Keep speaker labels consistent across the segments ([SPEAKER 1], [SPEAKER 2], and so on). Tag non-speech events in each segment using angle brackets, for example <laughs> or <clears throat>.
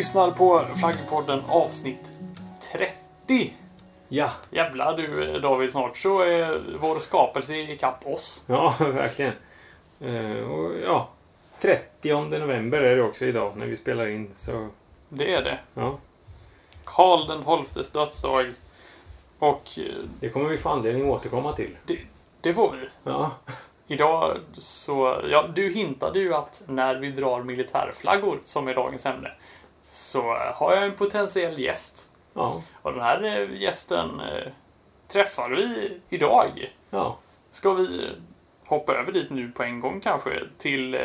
[SPEAKER 1] lyssnar på Flaggpodden avsnitt 30.
[SPEAKER 2] Ja,
[SPEAKER 1] Jävlar du David, snart så är vår skapelse ikapp oss.
[SPEAKER 2] ja <laughs> verkligen. Eh, och ja, 30 november är det också idag när vi spelar in. Så
[SPEAKER 1] Det är det.
[SPEAKER 2] ja,
[SPEAKER 1] Karl den XIIs dödsdag. Och
[SPEAKER 2] det kommer vi få anledning att återkomma till.
[SPEAKER 1] det, det får vi.
[SPEAKER 2] Ja,
[SPEAKER 1] Idag så... Ja, du hintade ju att när vi drar militärflaggor, som är dagens ämne, så har jag en potentiell gäst.
[SPEAKER 2] Ja,
[SPEAKER 1] Och den här eh, gästen eh, träffar vi idag.
[SPEAKER 2] ja.
[SPEAKER 1] Ska vi hoppa över dit nu på en gång kanske till eh,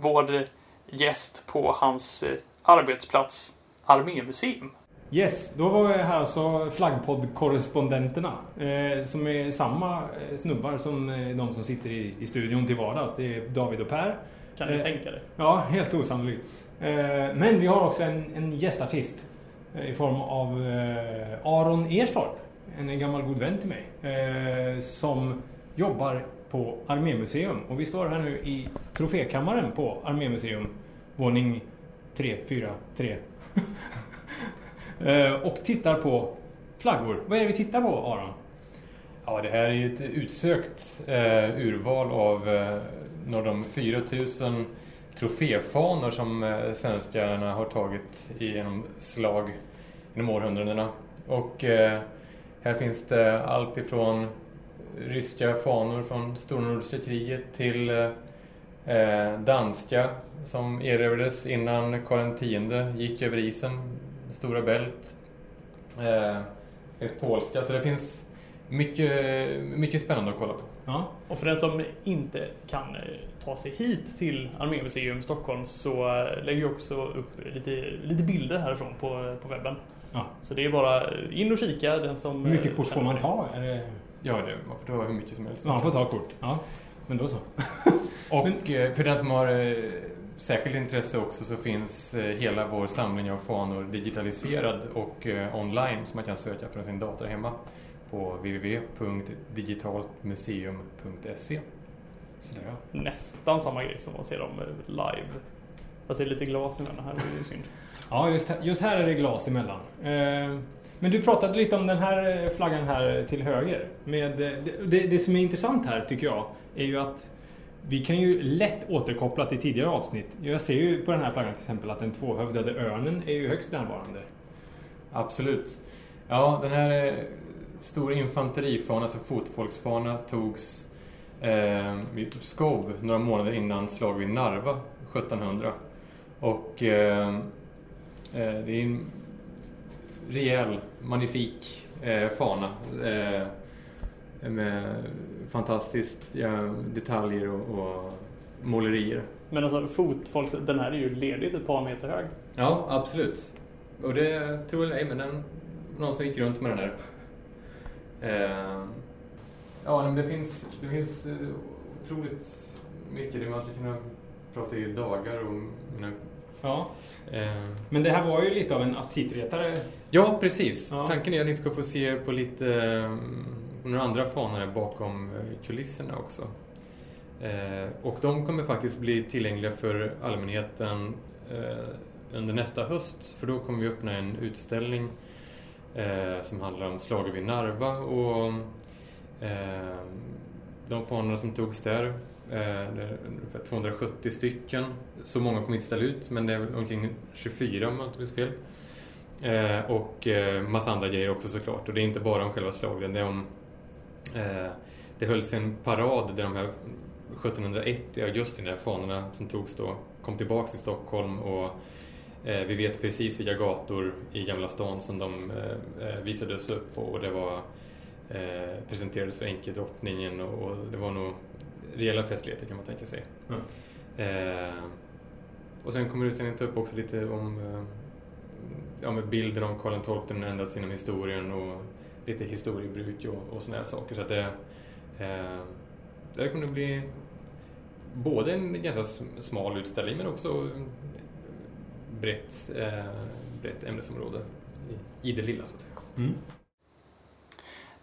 [SPEAKER 1] vår gäst på hans eh, arbetsplats Armémuseum.
[SPEAKER 3] Yes, då var jag här alltså flaggpodd-korrespondenterna. Eh, som är samma snubbar som de som sitter i, i studion till vardags. Det är David och Per.
[SPEAKER 1] Kan du
[SPEAKER 3] Eh,
[SPEAKER 1] tänka dig?
[SPEAKER 3] Ja, helt osannolikt. Eh, men vi har också en, en gästartist. Eh, I form av eh, Aron Erstorp. En gammal god vän till mig. Eh, som jobbar på Armémuseum. Och vi står här nu i trofékammaren på Armémuseum. Våning 3, 4, 3. Eh, och tittar på flaggor. Vad är det vi tittar på Aron?
[SPEAKER 4] Ja, det här är ett utsökt eh, urval av eh, några av de 4000 troféfanor som eh, svenskarna har tagit genom slag genom århundradena. Och eh, här finns det allt ifrån ryska fanor från Stornordiska kriget till eh, eh, danska som erövrades innan Karl X gick över isen, Stora Bält. Eh, det finns polska, så det finns mycket, mycket spännande att kolla på.
[SPEAKER 3] Ja.
[SPEAKER 1] Och för den som inte kan eh, ta sig hit till Armémuseum Stockholm så eh, lägger jag också upp lite, lite bilder härifrån på, på webben.
[SPEAKER 3] ja.
[SPEAKER 1] Så det är bara in och kika den som...
[SPEAKER 3] Hur mycket
[SPEAKER 1] eh,
[SPEAKER 3] kort får man ta? Är det...
[SPEAKER 4] Ja, det, man får ta hur mycket som helst.
[SPEAKER 3] Ja, man får ta kort. Ja, men då så. <laughs>
[SPEAKER 4] Och eh, för den som har eh, särskilt intresse också så finns eh, hela vår samling av fanor digitaliserad och eh, online som man kan söka från sin dator hemma på www.digitaltmuseum.se.
[SPEAKER 1] Nästan samma grej som att se dem eh, live. Fast det är lite glas emellan här, det är ju synd. <laughs>
[SPEAKER 3] Ja, just här, just här är det glas emellan. Eh, Men du pratade lite om den här eh, flaggan här till höger. Med, eh, det, det, det som är intressant här tycker jag är ju att vi kan ju lätt återkoppla till tidigare avsnitt. Jag ser ju på den här flaggan till exempel att den tvåhövdade örnen är ju högst närvarande.
[SPEAKER 4] Absolut. Ja, den här stora infanterifana, alltså fotfolksfana, togs eh, vid Pskov några månader innan slag vid Narva 1700. Och eh, eh, det är en rejäl, magnifik eh, fana eh, med fantastiskt ja, detaljer och, och målerier.
[SPEAKER 1] Men alltså fotfolks, den här är ju ledigt ett par meter hög.
[SPEAKER 4] Ja, absolut. Och det tror jag, men den, någon som gick runt med den här. Eh, ja, men det finns, det finns eh, otroligt mycket. Det man skulle kunna prata i dagar om. Men,
[SPEAKER 3] Ja.
[SPEAKER 4] eh,
[SPEAKER 3] Men det här var ju lite av en aptitretare.
[SPEAKER 4] ja, precis.
[SPEAKER 3] Ja.
[SPEAKER 4] Tanken är att ni ska få se på lite eh, några andra fanor bakom eh, kulisserna också. Och de kommer faktiskt bli tillgängliga för allmänheten eh, under nästa höst. För då kommer vi öppna en utställning eh, som handlar om slaget vid Narva och eh, de fanorna som togs där. Eh, det är ungefär 270 stycken. Så många kommer inte ställa ut men det är väl omkring 24 om jag inte minns fel. Eh, och eh, massa andra grejer också såklart. Och det är inte bara om själva slagen. Det är om eh, det hölls en parad där de här 1701 i augusti när fanorna som togs då kom tillbaks till Stockholm och vi vet precis vilka gator i Gamla stan som de eh, eh, visades upp på och det var eh, presenterades för enkedrottningen och, och det var nog rejäla festligheter kan man tänka sig.
[SPEAKER 3] Mm.
[SPEAKER 4] Eh, och sen kommer utställningen ta upp också lite om eh, ja, med bilden av Karl XII den ändrats inom historien och lite historiebruk och, och sådana här saker. Så att det, eh, där kommer det bli både en ganska sm- smal utställning men också brett, eh, brett ämnesområde i, i det lilla så att säga.
[SPEAKER 5] Mm.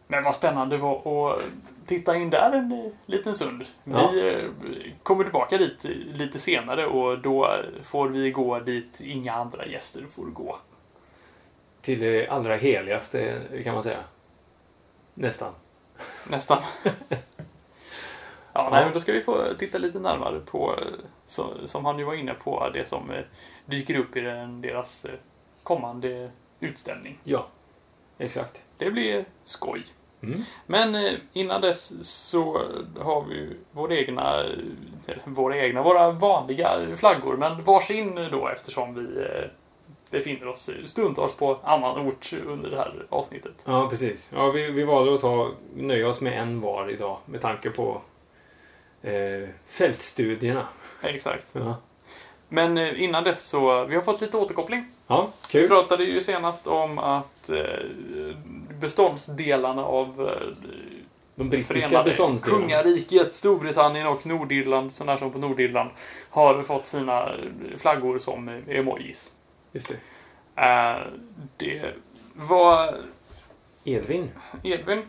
[SPEAKER 1] Men vad spännande det var att titta in där en eh, liten stund.
[SPEAKER 3] Ja.
[SPEAKER 1] Vi eh, kommer tillbaka dit lite senare och då får vi gå dit inga andra gäster får gå.
[SPEAKER 3] Till det allra heligaste kan man säga. Nästan.
[SPEAKER 1] Nästan. <laughs> Ja, nej, men då ska vi få titta lite närmare på, eh, så, som han ju var inne på, det som eh, dyker upp i den, deras eh, kommande utställning.
[SPEAKER 3] Ja, exakt.
[SPEAKER 1] Det blir skoj.
[SPEAKER 3] Mm.
[SPEAKER 1] Men innan dess så har vi våra egna, våra egna, våra vanliga flaggor, men varsin då eftersom vi befinner oss stundtals på annan ort under det här avsnittet.
[SPEAKER 3] Ja, precis. Ja, vi, vi valde att ta, nöja oss med en var idag med tanke på eh, fältstudierna.
[SPEAKER 1] Exakt.
[SPEAKER 3] Ja,
[SPEAKER 1] Men eh, innan dess så, vi har fått lite återkoppling.
[SPEAKER 3] ja
[SPEAKER 1] Vi
[SPEAKER 3] kul.
[SPEAKER 1] pratade ju senast om att eh, beståndsdelarna av eh,
[SPEAKER 3] De brittiska beståndsdelarna.
[SPEAKER 1] Kungariket, Storbritannien och Nordirland, sådär som på Nordirland, har fått sina flaggor som emojis.
[SPEAKER 3] Just det.
[SPEAKER 1] Det var
[SPEAKER 3] Edvin.
[SPEAKER 1] Edvin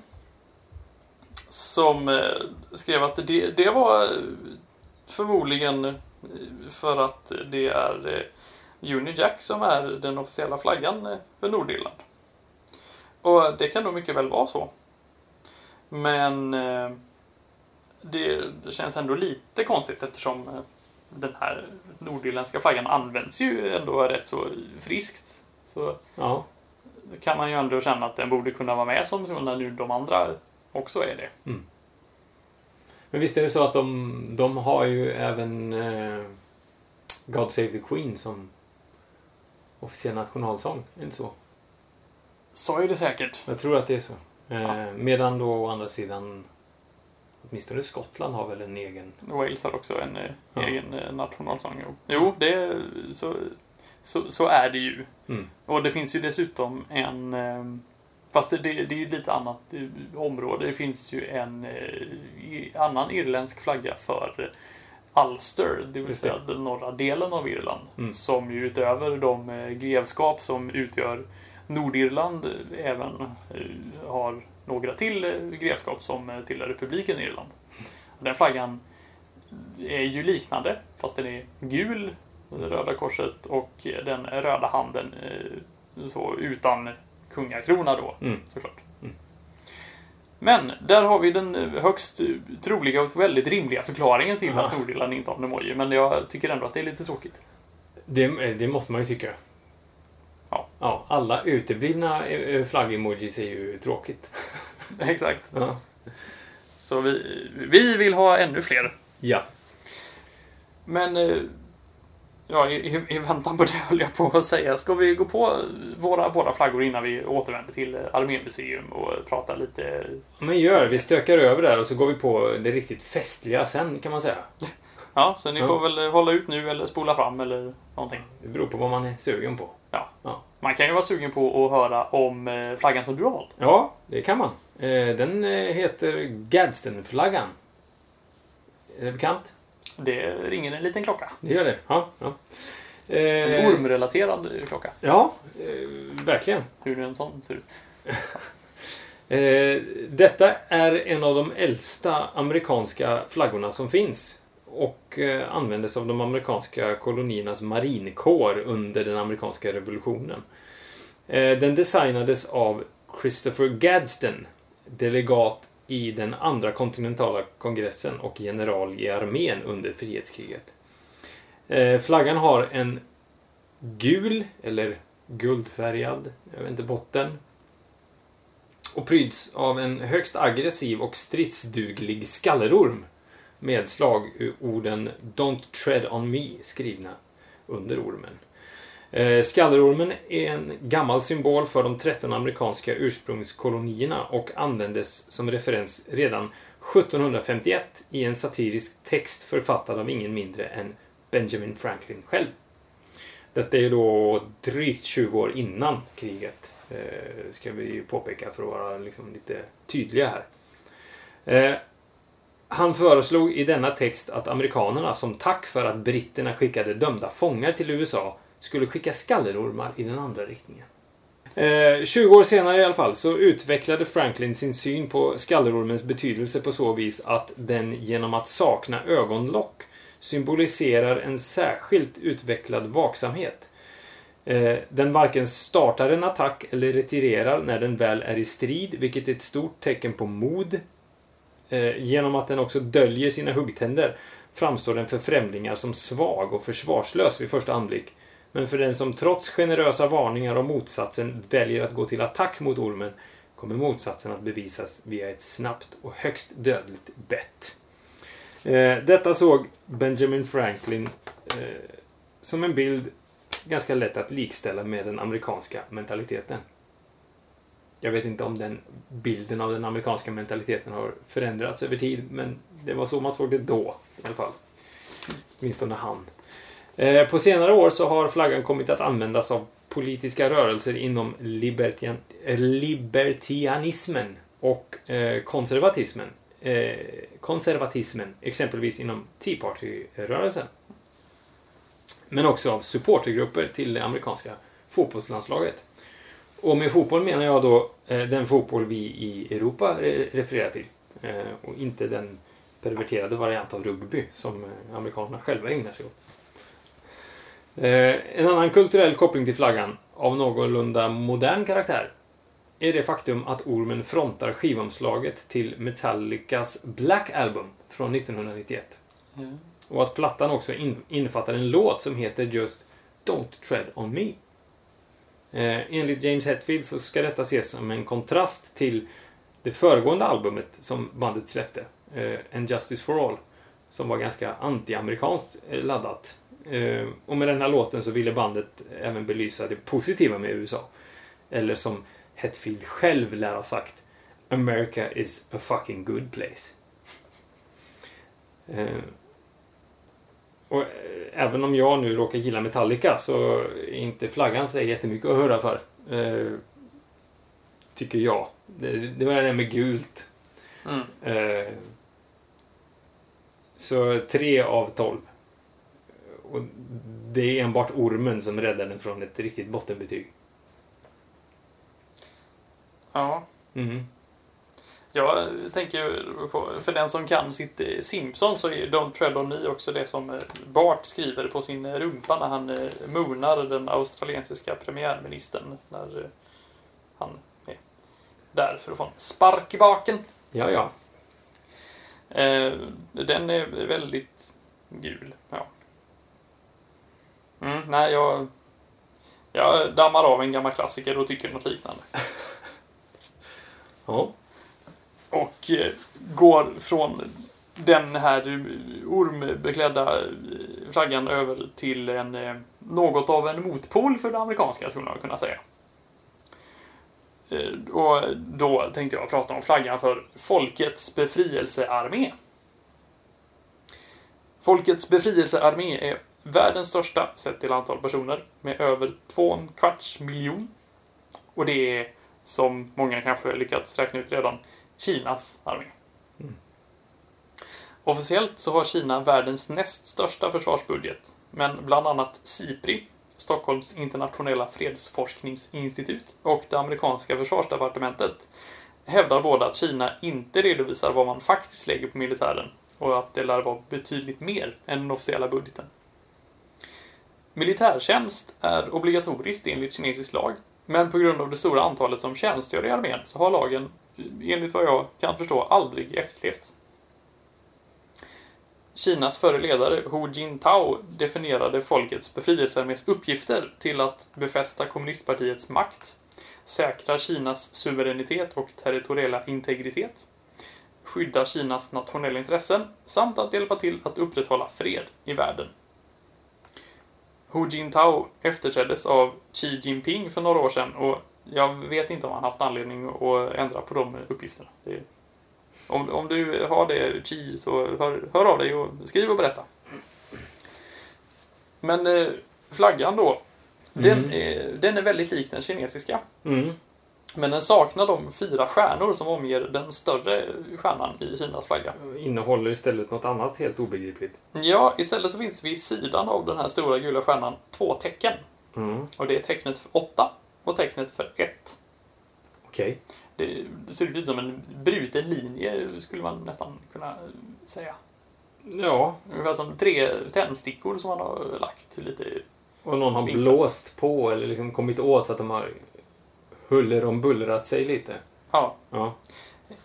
[SPEAKER 1] som eh, skrev att det, det var eh, förmodligen eh, för att det är Unijack som är den officiella flaggan för Nordirland. Och det kan nog mycket väl vara så. Men det, känns ändå lite konstigt eftersom den här nordirländska flaggan används ju ändå rätt så friskt. Så
[SPEAKER 3] Ja,
[SPEAKER 1] kan man ju ändå känna att den borde kunna vara med som när nu de andra också är det.
[SPEAKER 3] men visst är det så att de, de har ju även eh, God Save the Queen som officiell nationalsång. Är det inte så?
[SPEAKER 1] Så är det säkert.
[SPEAKER 3] Jag tror att det är så. Eh,
[SPEAKER 1] Ja.
[SPEAKER 3] Medan då å andra sidan åtminstone Skottland har väl en egen.
[SPEAKER 1] Wales har också en eh,
[SPEAKER 3] Ja.
[SPEAKER 1] egen eh, nationalsång. Jo, jo det, så, så, så är det ju.
[SPEAKER 3] Mm.
[SPEAKER 1] Och det finns ju dessutom en... Fast det, det, det är ju lite annat eh, område. Det finns ju en eh, annan irländsk flagga för Ulster, det vill säga den norra delen av Irland.
[SPEAKER 3] Mm.
[SPEAKER 1] Som ju utöver de eh, grevskap som utgör Nordirland eh, även eh, har några till grevskap som tillhör republiken Irland. Den flaggan är ju liknande, fast den är gul, röda korset och den röda handen så utan kungakrona då,
[SPEAKER 3] Mm.
[SPEAKER 1] såklart.
[SPEAKER 3] Mm.
[SPEAKER 1] Men där har vi den högst troliga och väldigt rimliga förklaringen till att Nordirland inte har en emoji, men jag tycker ändå att det är lite tråkigt.
[SPEAKER 3] Det, det måste man ju tycka.
[SPEAKER 1] Ja.
[SPEAKER 3] ja alla uteblivna eh, flagg-emojis är ju tråkigt. <laughs>
[SPEAKER 1] Exakt.
[SPEAKER 3] Ja.
[SPEAKER 1] Så vi, vi vill ha ännu fler.
[SPEAKER 3] ja.
[SPEAKER 1] Men eh, ja, i, i- väntan på det <laughs> höll jag på att säga. Ska vi gå på våra båda flaggor innan vi återvänder till eh, Armémuseum och prata lite?
[SPEAKER 3] Men gör, vi stökar över där och så går vi på det riktigt festliga sen kan man säga.
[SPEAKER 1] Ja, så ni
[SPEAKER 3] Ja.
[SPEAKER 1] får väl hålla ut nu eller spola fram eller någonting.
[SPEAKER 3] Det beror på vad man är sugen på.
[SPEAKER 1] Man kan ju vara sugen på att höra om eh, flaggan som du har valt.
[SPEAKER 3] Ja, det kan man. Eh, Den eh, heter Gadsden-flaggan. Är det bekant?
[SPEAKER 1] Det ringer en liten klocka.
[SPEAKER 3] Det gör det? Ja. ja.
[SPEAKER 1] En
[SPEAKER 3] Eh,
[SPEAKER 1] ormrelaterad klocka.
[SPEAKER 3] Ja, eh, verkligen.
[SPEAKER 1] Hur nu en sån ser ut. <laughs>
[SPEAKER 3] Eh, detta är en av de äldsta amerikanska flaggorna som finns och eh, användes av de amerikanska koloniernas marinkår under den amerikanska revolutionen. Eh, den designades av Christopher Gadsden, delegat i den andra kontinentala kongressen och general i armén under frihetskriget. Eh, flaggan har en gul, eller guldfärgad, jag vet inte, botten och pryds av en högst aggressiv och stridsduglig skallerorm med slagorden “Don't tread on me” skrivna under ormen. Eh, skallerormen är en gammal symbol för de 13 amerikanska ursprungskolonierna och användes som referens redan 1751 i en satirisk text författad av ingen mindre än Benjamin Franklin själv. Detta är ju då drygt 20 år innan kriget. Eh, ska vi påpeka för att vara liksom lite tydliga här. Eh, han föreslog i denna text att amerikanerna som tack för att britterna skickade dömda fångar till USA skulle skicka skallerormar i den andra riktningen. Eh, 20 år senare i alla fall så utvecklade Franklin sin syn på skallerormens betydelse på så vis att den genom att sakna ögonlock symboliserar en särskilt utvecklad vaksamhet. Eh, den varken startar en attack eller retirerar när den väl är i strid, vilket är ett stort tecken på mod. Eh, genom att den också döljer sina huggtänder framstår den för främlingar som svag och försvarslös vid första anblick. Men för den som trots generösa varningar om motsatsen väljer att gå till attack mot ormen kommer motsatsen att bevisas via ett snabbt och högst dödligt bett. Eh, detta såg Benjamin Franklin eh, som en bild ganska lätt att likställa med den amerikanska mentaliteten. Jag vet inte om den bilden av den amerikanska mentaliteten har förändrats över tid, men det var så man såg det då i alla fall. Åtminstone han. Eh, på senare år så har flaggan kommit att användas av politiska rörelser inom libertian, libertianismen och eh, konservatismen. Eh, konservatismen, exempelvis inom Tea Party-rörelsen. Men också av supportergrupper till det amerikanska fotbollslandslaget. Och med fotboll menar jag då eh, den fotboll vi i Europa refererar till. Eh, och inte den perverterade variant av rugby som amerikanerna själva ägnar sig åt. Eh, en annan kulturell koppling till flaggan av någorlunda modern karaktär är det faktum att ormen frontar skivomslaget till Metallicas Black Album från 1991. Mm. Och att plattan också in, infattar en låt som heter just Don't Tread On Me. Eh, enligt James Hetfield så ska detta ses som en kontrast till det föregående albumet som bandet släppte, eh, And Justice For All, som var ganska anti-amerikanskt laddat Eh, och med den här låten så ville bandet även belysa det positiva med USA. Eller som Hetfield själv lär ha sagt America is a fucking good place. <laughs> Eh, och eh, även om jag nu råkar gilla Metallica så är inte flaggan så jättemycket att höra för. Tycker jag. Det, var det där med gult. Mm. Så tre av tolv. Och det är enbart ormen som räddar den från ett riktigt bottenbetyg.
[SPEAKER 1] Ja. Mm. Jag tänker på, för den som kan sitt eh, Simpson så är Don't Tread On Me också det som eh, Bart skriver på sin rumpa när han eh, moonar den australiensiska premiärministern när han är där för att få en spark i baken.
[SPEAKER 3] Ja, ja.
[SPEAKER 1] Den är väldigt gul. Ja. Mm, nej, jag, jag dammar av en gammal klassiker och tycker något liknande.
[SPEAKER 3] ja.
[SPEAKER 1] Och eh, går från den här ormbeklädda flaggan över till en, eh, något av en motpol för det amerikanska, skulle man kunna säga. Eh, och då tänkte jag prata om flaggan för Folkets befrielsearmé. Folkets befrielsearmé är Världens största sett till antal personer med över två och en kvarts miljon. Och det är, som många kanske lyckats räkna ut redan, Kinas armé. Mm. Officiellt så har Kina världens näst största försvarsbudget, men bland annat SIPRI, Stockholms internationella fredsforskningsinstitut och det amerikanska försvarsdepartementet hävdar båda att Kina inte redovisar vad man faktiskt lägger på militären och att det lär vara betydligt mer än den officiella budgeten. Militärtjänst är obligatoriskt enligt kinesisk lag, men på grund av det stora antalet som tjänstgör i armén så har lagen, enligt vad jag kan förstå, aldrig efterlevts. Kinas före ledare Hu Jintao definierade folkets befrielsearmés uppgifter till att befästa kommunistpartiets makt, säkra Kinas suveränitet och territoriella integritet, skydda Kinas nationella intressen samt att hjälpa till att upprätthålla fred i världen Hu Jintao efterträddes av Xi Jinping för några år sedan och jag vet inte om han haft anledning att ändra på de uppgifterna. Det, om, om du har det, Xi, så hör, hör av dig och skriv och berätta. Men eh, flaggan då, mm. den, är, den är väldigt lik den kinesiska. Mm. Men den saknar de fyra stjärnor som omger den större stjärnan i Kinas flagga.
[SPEAKER 3] Innehåller istället något annat helt obegripligt.
[SPEAKER 1] Ja, istället så finns vid sidan av den här stora gula stjärnan två tecken.
[SPEAKER 3] Mm.
[SPEAKER 1] Och det är tecknet för 8 och tecknet för 1.
[SPEAKER 3] Okej.
[SPEAKER 1] Det, det ser ut som en bruten linje skulle man nästan kunna säga.
[SPEAKER 3] Ja,
[SPEAKER 1] Ungefär som tre tändstickor som man har lagt lite...
[SPEAKER 3] och någon har
[SPEAKER 1] Vinklat.
[SPEAKER 3] blåst på eller liksom kommit åt så att de har huller om bullrat sig lite.
[SPEAKER 1] Ja.
[SPEAKER 3] Ja.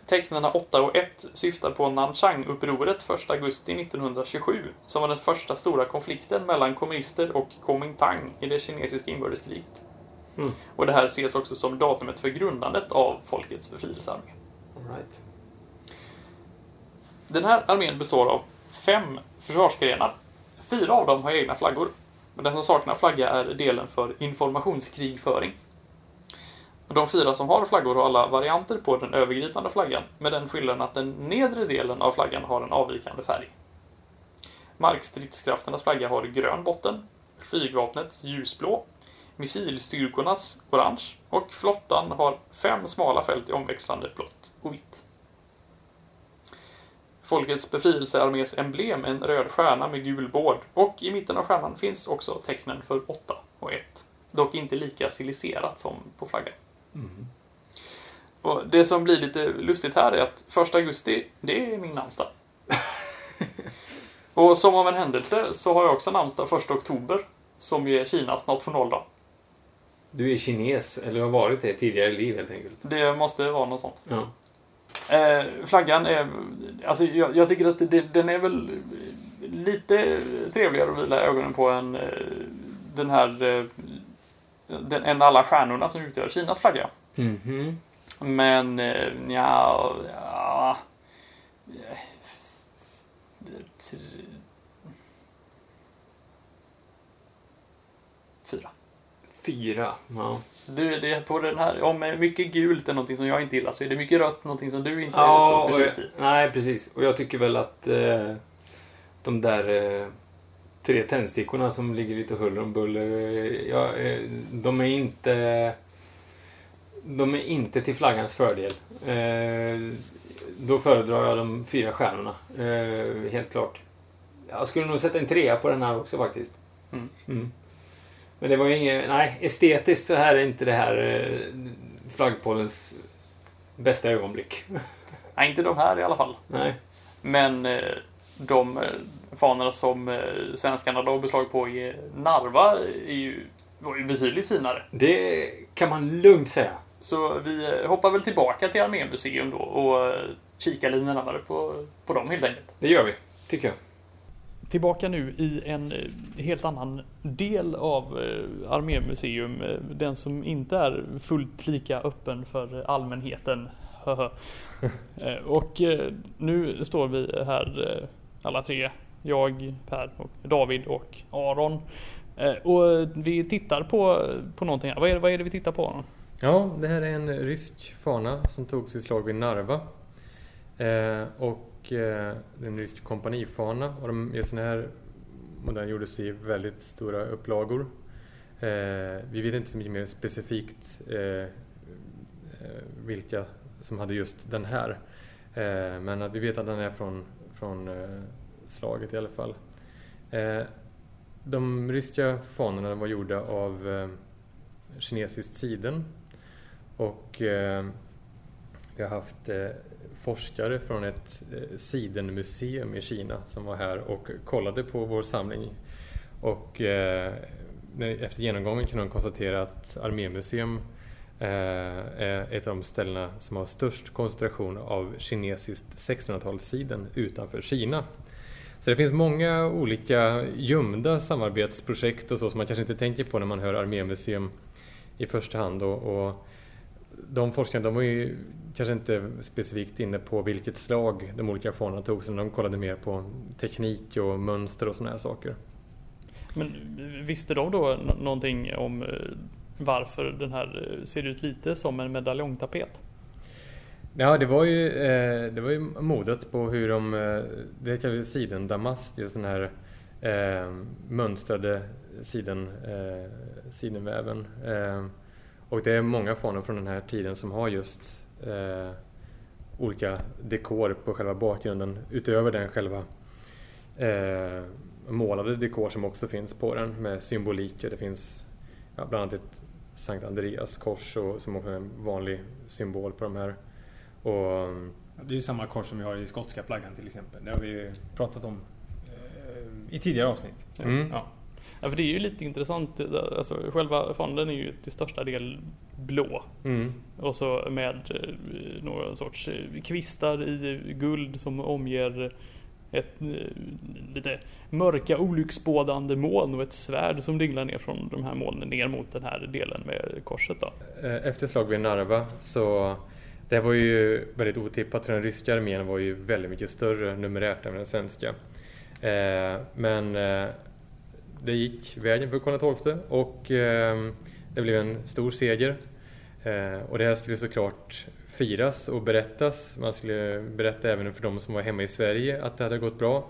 [SPEAKER 1] Tecknen 8 och 1 syftar på Nanchang-upproret 1 augusti 1927 som var den första stora konflikten mellan kommunister och Kuomintang i det kinesiska inbördeskriget.
[SPEAKER 3] Mm.
[SPEAKER 1] Och det här ses också som datumet för grundandet av folkets befrielsearmé.
[SPEAKER 3] Right.
[SPEAKER 1] Den här armén består av fem försvarsgrenar. Fyra av dem har egna flaggor. Den som saknar flagga är delen för informationskrigföring. De fyra som har flaggor har alla varianter på den övergripande flaggan med den skillnaden att den nedre delen av flaggan har en avvikande färg. Markstridskrafternas flagga har grön botten, flygvapnets ljusblå, missilstyrkornas orange och flottan har fem smala fält i omväxlande blått och vitt. Folkets befrielsearmés emblem är en röd stjärna med gul bård och i mitten av stjärnan finns också tecknen för 8 och 1. Dock inte lika stiliserat som på flaggan. Och det som blir lite lustigt här är att 1 augusti, det är min namnsdag. <laughs> och som av en händelse så har jag också namnsdag 1 oktober, som ju är Kinas nationaldag.
[SPEAKER 3] Du är kines, eller har varit det tidigare i liv helt enkelt.
[SPEAKER 1] Det måste vara något sånt.
[SPEAKER 3] Ja.
[SPEAKER 1] Eh, flaggan är... Alltså jag, jag tycker att det, den är väl lite trevligare att vila ögonen på än eh, den här... Eh, den, än alla stjärnorna som utgör Kinas flagga.
[SPEAKER 3] Mhm.
[SPEAKER 1] Men eh, ja, ja... Tre- Fyra.
[SPEAKER 3] Fyra. Ja.
[SPEAKER 1] Du, det är på den här, om mycket gult är någonting som jag inte gillar så är det mycket rött någonting som du inte är
[SPEAKER 3] Ja,
[SPEAKER 1] så
[SPEAKER 3] och,
[SPEAKER 1] förtjust i.
[SPEAKER 3] nej precis. Och jag tycker väl att eh, de där eh, tre tändstickorna som ligger lite huller om buller, ja, eh, de är inte... De är inte till flaggans fördel. Eh, då föredrar jag de fyra stjärnorna. Eh, helt klart. Jag skulle nog sätta en trea på den här också faktiskt.
[SPEAKER 1] Mm.
[SPEAKER 3] Mm. Men det var ju inget... Nej, estetiskt så här är inte det här flaggpålens bästa ögonblick. <laughs>
[SPEAKER 1] Nej, inte de här i alla fall.
[SPEAKER 3] Nej.
[SPEAKER 1] Men de fanorna som eh, svenskarna la beslag på i Narva är ju, var ju betydligt finare.
[SPEAKER 3] Det kan man lugnt säga.
[SPEAKER 1] Så vi eh, hoppar väl tillbaka till Armémuseum då och eh, kikar lite närmare på, på dem helt enkelt.
[SPEAKER 3] Det gör vi, tycker jag.
[SPEAKER 1] Tillbaka nu i en helt annan del av Armémuseum. Den som inte är fullt lika öppen för allmänheten. <laughs> Och nu står vi här alla tre. Jag, Per, och David och Aron. Eh, och vi tittar på, på någonting här. Vad är, det, vad är det vi tittar på Aron?
[SPEAKER 4] Ja, det här är en rysk fana som togs i slag vid Narva. Eh, och eh, en rysk kompanifana och de, just den här modellen gjordes i väldigt stora upplagor. Eh, vi vet inte så mycket mer specifikt eh, eh, vilka som hade just den här. Eh, men att vi vet att den är från, från eh, slaget i alla fall. Eh, de ryska fanorna var gjorda av eh, kinesiskt siden och eh, vi har haft forskare från ett sidenmuseum i Kina som var här och kollade på vår samling. Och efter genomgången kunde de konstatera att Armémuseum är ett av de ställena som har störst koncentration av kinesiskt 1600-talssiden utanför Kina. Så det finns många olika gömda samarbetsprojekt och så som man kanske inte tänker på när man hör Armémuseum i första hand. Och, och de forskarna de var ju kanske inte specifikt inne på vilket slag de olika fanorna tog, utan de kollade mer på teknik och mönster och sådana här saker.
[SPEAKER 1] Men visste de då någonting om eh, varför den här eh, ser ut lite som en medaljongtapet?
[SPEAKER 4] Ja, det var ju, eh, det var ju modet på hur de, eh, det kallas sidendamast, just den här eh, mönstrade siden, eh, sidenväven. Eh, Och det är många fanor från den här tiden som har just eh, olika dekor på själva bakgrunden utöver den själva eh, målade dekor som också finns på den med symboliker. Det finns ja, bland annat ett Sankt Andreas kors och, som också är en vanlig symbol på de här. Och,
[SPEAKER 5] det är ju samma kors som vi har i skotska flaggan till exempel. Det har vi pratat om eh, i tidigare avsnitt.
[SPEAKER 4] Mm.
[SPEAKER 5] Ja.
[SPEAKER 1] Ja, för det är ju lite intressant. Alltså, själva fonden är ju till största del blå.
[SPEAKER 4] mm,
[SPEAKER 1] Och så med eh, någon sorts eh, kvistar i guld som omger ett lite mörka olycksbådande moln och ett svärd som dinglar ner från de här molnen ner mot den här delen med korset då.
[SPEAKER 4] Efter slag vid Narva så det var ju väldigt otippat för den ryska armén var ju väldigt mycket större numerärt än den svenska. Eh, Men eh, det gick vägen för Karl XII och eh, det blev en stor seger. Eh, Och det här skulle såklart firas och berättas. Man skulle berätta även för de som var hemma i Sverige att det hade gått bra.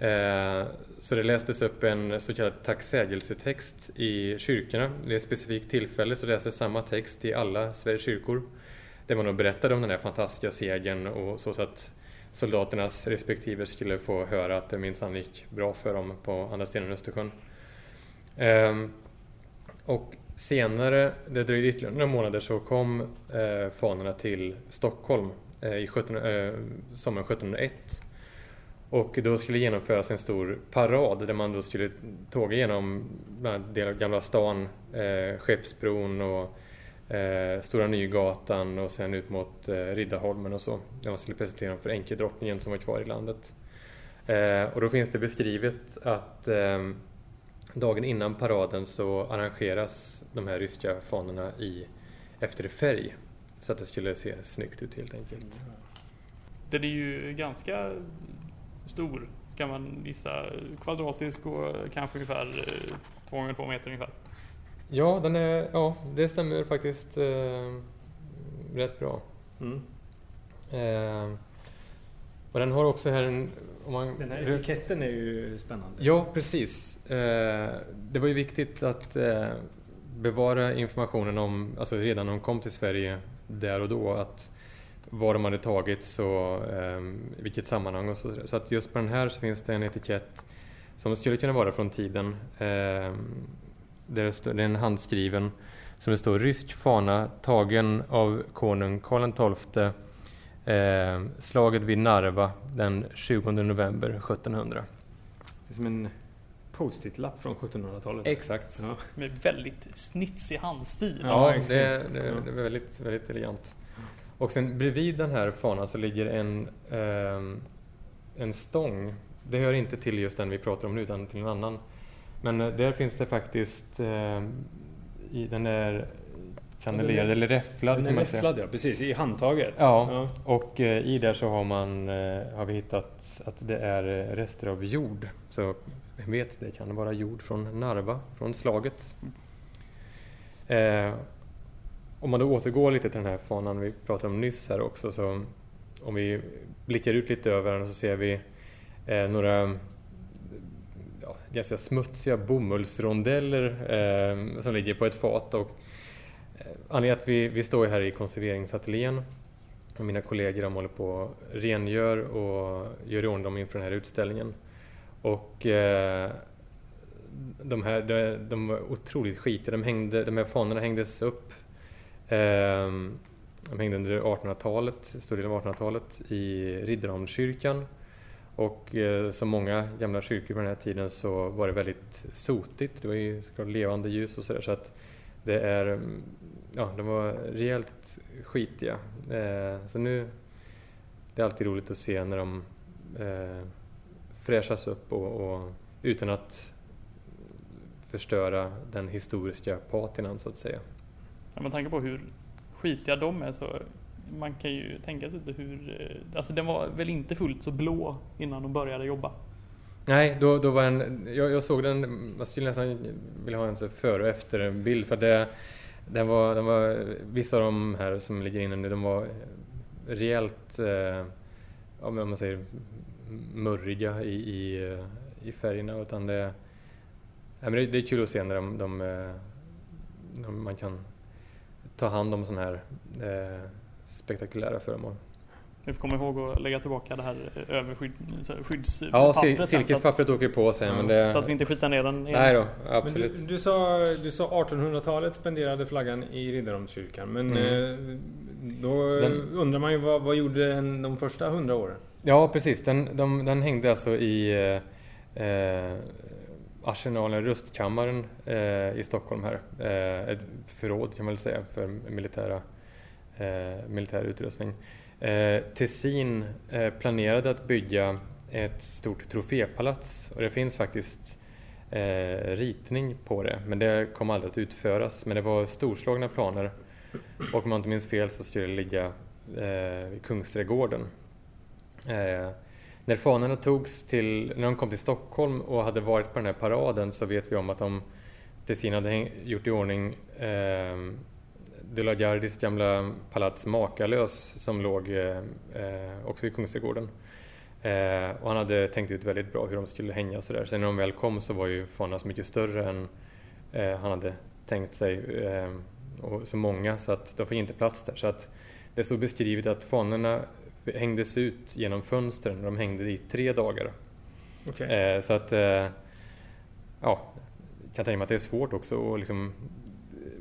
[SPEAKER 4] Eh, Så det lästes upp en så kallad tacksägelsetext i kyrkorna. Det är ett specifikt tillfälle så läses samma text i alla Sveriges kyrkor. Där man då berättade om den här fantastiska segern och så, så att soldaternas respektive skulle få höra att det minsann gick bra för dem på andra sidan Östersjön. Ehm, och senare, det dröjde ytterligare några månader, så kom eh, fanorna till Stockholm eh, i 17, eh, sommaren 1701. Och då skulle genomföras en stor parad där man då skulle tåga genom bland annat del av Gamla stan, eh, Skeppsbron och eh, Stora Nygatan och sen ut mot eh, Riddarholmen och så. Där man skulle presentera dem för enkedrottningen som var kvar i landet. Eh, och då finns det beskrivet att eh, dagen innan paraden så arrangeras de här ryska fanorna i, efter färg. Så att det skulle se snyggt ut helt enkelt.
[SPEAKER 1] Den är ju ganska stor ska man gissa. Kvadratisk och kanske ungefär eh, två gånger två meter ungefär.
[SPEAKER 4] Ja, den är, ja det stämmer faktiskt eh, rätt bra.
[SPEAKER 5] Mm.
[SPEAKER 4] Eh, och den har också här en... Om man,
[SPEAKER 5] Den här etiketten är ju spännande.
[SPEAKER 4] Ja, precis. Eh, det var ju viktigt att eh, bevara informationen om, alltså redan när de kom till Sverige där och då, att var de hade tagits och eh, vilket sammanhang och så. Så att just på den här så finns det en etikett som skulle kunna vara från tiden. Eh, där det, står, det är en handskriven som det står rysk fana tagen av konung Karl XII eh, slaget vid Narva den 20 november 1700.
[SPEAKER 5] Det är som en post-it-lapp från 1700-talet.
[SPEAKER 4] Exakt.
[SPEAKER 5] Ja.
[SPEAKER 1] Med väldigt snitsig handstil.
[SPEAKER 5] Ja,
[SPEAKER 4] Ja, det,
[SPEAKER 5] extremt.
[SPEAKER 4] det, det var väldigt, väldigt elegant. Och sen bredvid den här fanan så ligger en, ehm, en stång. Det hör inte till just den vi pratar om nu utan till en annan. Men eh, där finns det faktiskt, ehm, i, den är kandelerad eller räfflad
[SPEAKER 5] Den
[SPEAKER 4] kan
[SPEAKER 5] är räfflad ja, precis. I handtaget.
[SPEAKER 4] Ja, och eh, i där så har, man, eh, har vi hittat att det är eh, rester av jord. Så vem vet, det kan vara jord från Narva, från slaget. Eh, om man då återgår lite till den här fanan vi pratade om nyss här också så om vi blickar ut lite över den så ser vi eh, några ja, ganska smutsiga bomullsrondeller eh, som ligger på ett fat. Och, eh, anledningen att vi, vi står här i konserveringsateljén och mina kollegor de håller på och rengör och gör i ordning dem inför den här utställningen. Och eh, de här de, de var otroligt skitiga. De, hängde, de här fanorna hängdes upp eh, de hängde under 1800-talet, stor del av 1800-talet i Riddarholmskyrkan. Och eh, som många gamla kyrkor på den här tiden så var det väldigt sotigt. Det var ju såklart levande ljus och sådär. Så att det är, mm, ja, de var rejält skitiga. Eh, så nu, det är alltid roligt att se när de eh, fräschas upp och, och utan att förstöra den historiska patinan så att säga.
[SPEAKER 1] Ja, med tanke på hur skitiga de är så man kan ju tänka sig lite hur... Eh, alltså den var väl inte fullt så blå innan de började jobba.
[SPEAKER 4] Nej, då, då var en, jag, jag såg den, man skulle nästan vilja ha en så före och efter en bild för det, den var, den var, vissa av de här som ligger inne nu, de var rejält, eh, ja, men om man säger murriga i, i, i färgerna. Utan det, ja, men det, det är kul att se när de, de, eh, de, man kan ta hand om sådana här eh, spektakulära föremål.
[SPEAKER 1] Vi får komma ihåg att lägga tillbaka det här så här skyddspappret.
[SPEAKER 4] Ja, silkespappret åker på sen men det...
[SPEAKER 1] Så att vi inte skitar ner den igen.
[SPEAKER 4] Nej då,
[SPEAKER 5] Men
[SPEAKER 4] absolut.
[SPEAKER 5] du, du, sa, du sa 1800-talet spenderade flaggan i Riddarholmskyrkan. Men
[SPEAKER 4] Mm.
[SPEAKER 5] eh, då
[SPEAKER 4] Den-
[SPEAKER 5] undrar man ju vad, vad gjorde den de första hundra åren?
[SPEAKER 4] Ja, precis. Den, de, den hängde alltså i eh, eh, Arsenalen, rustkammaren eh, i Stockholm här. Eh, ett förråd kan man väl säga för militära, eh, Eh, militär utrustning. Eh, Tessin eh, planerade att bygga ett stort trofépalats och det finns faktiskt ritning på det men det kom aldrig att utföras. Men det var storslagna planer och om jag inte minns fel så skulle det ligga i Kungsträdgården. När fanorna togs till, när de kom till Stockholm och hade varit på den här paraden så vet vi om att de Tessin hade gjort i ordning ehm, de la Gardis gamla palats Makalös som låg eh, eh, också vid Kungsträdgården. Eh, och han hade tänkt ut väldigt bra hur de skulle hänga och sådär. Sen när de väl kom så var ju fanorna så mycket större än han hade tänkt sig. Och så många så att de fick inte plats där. Så att det stod beskrivet att fanorna hängdes ut genom fönstren. De hängde i tre dagar. Eh, så att, ja, jag kan tänka mig att det är svårt också att liksom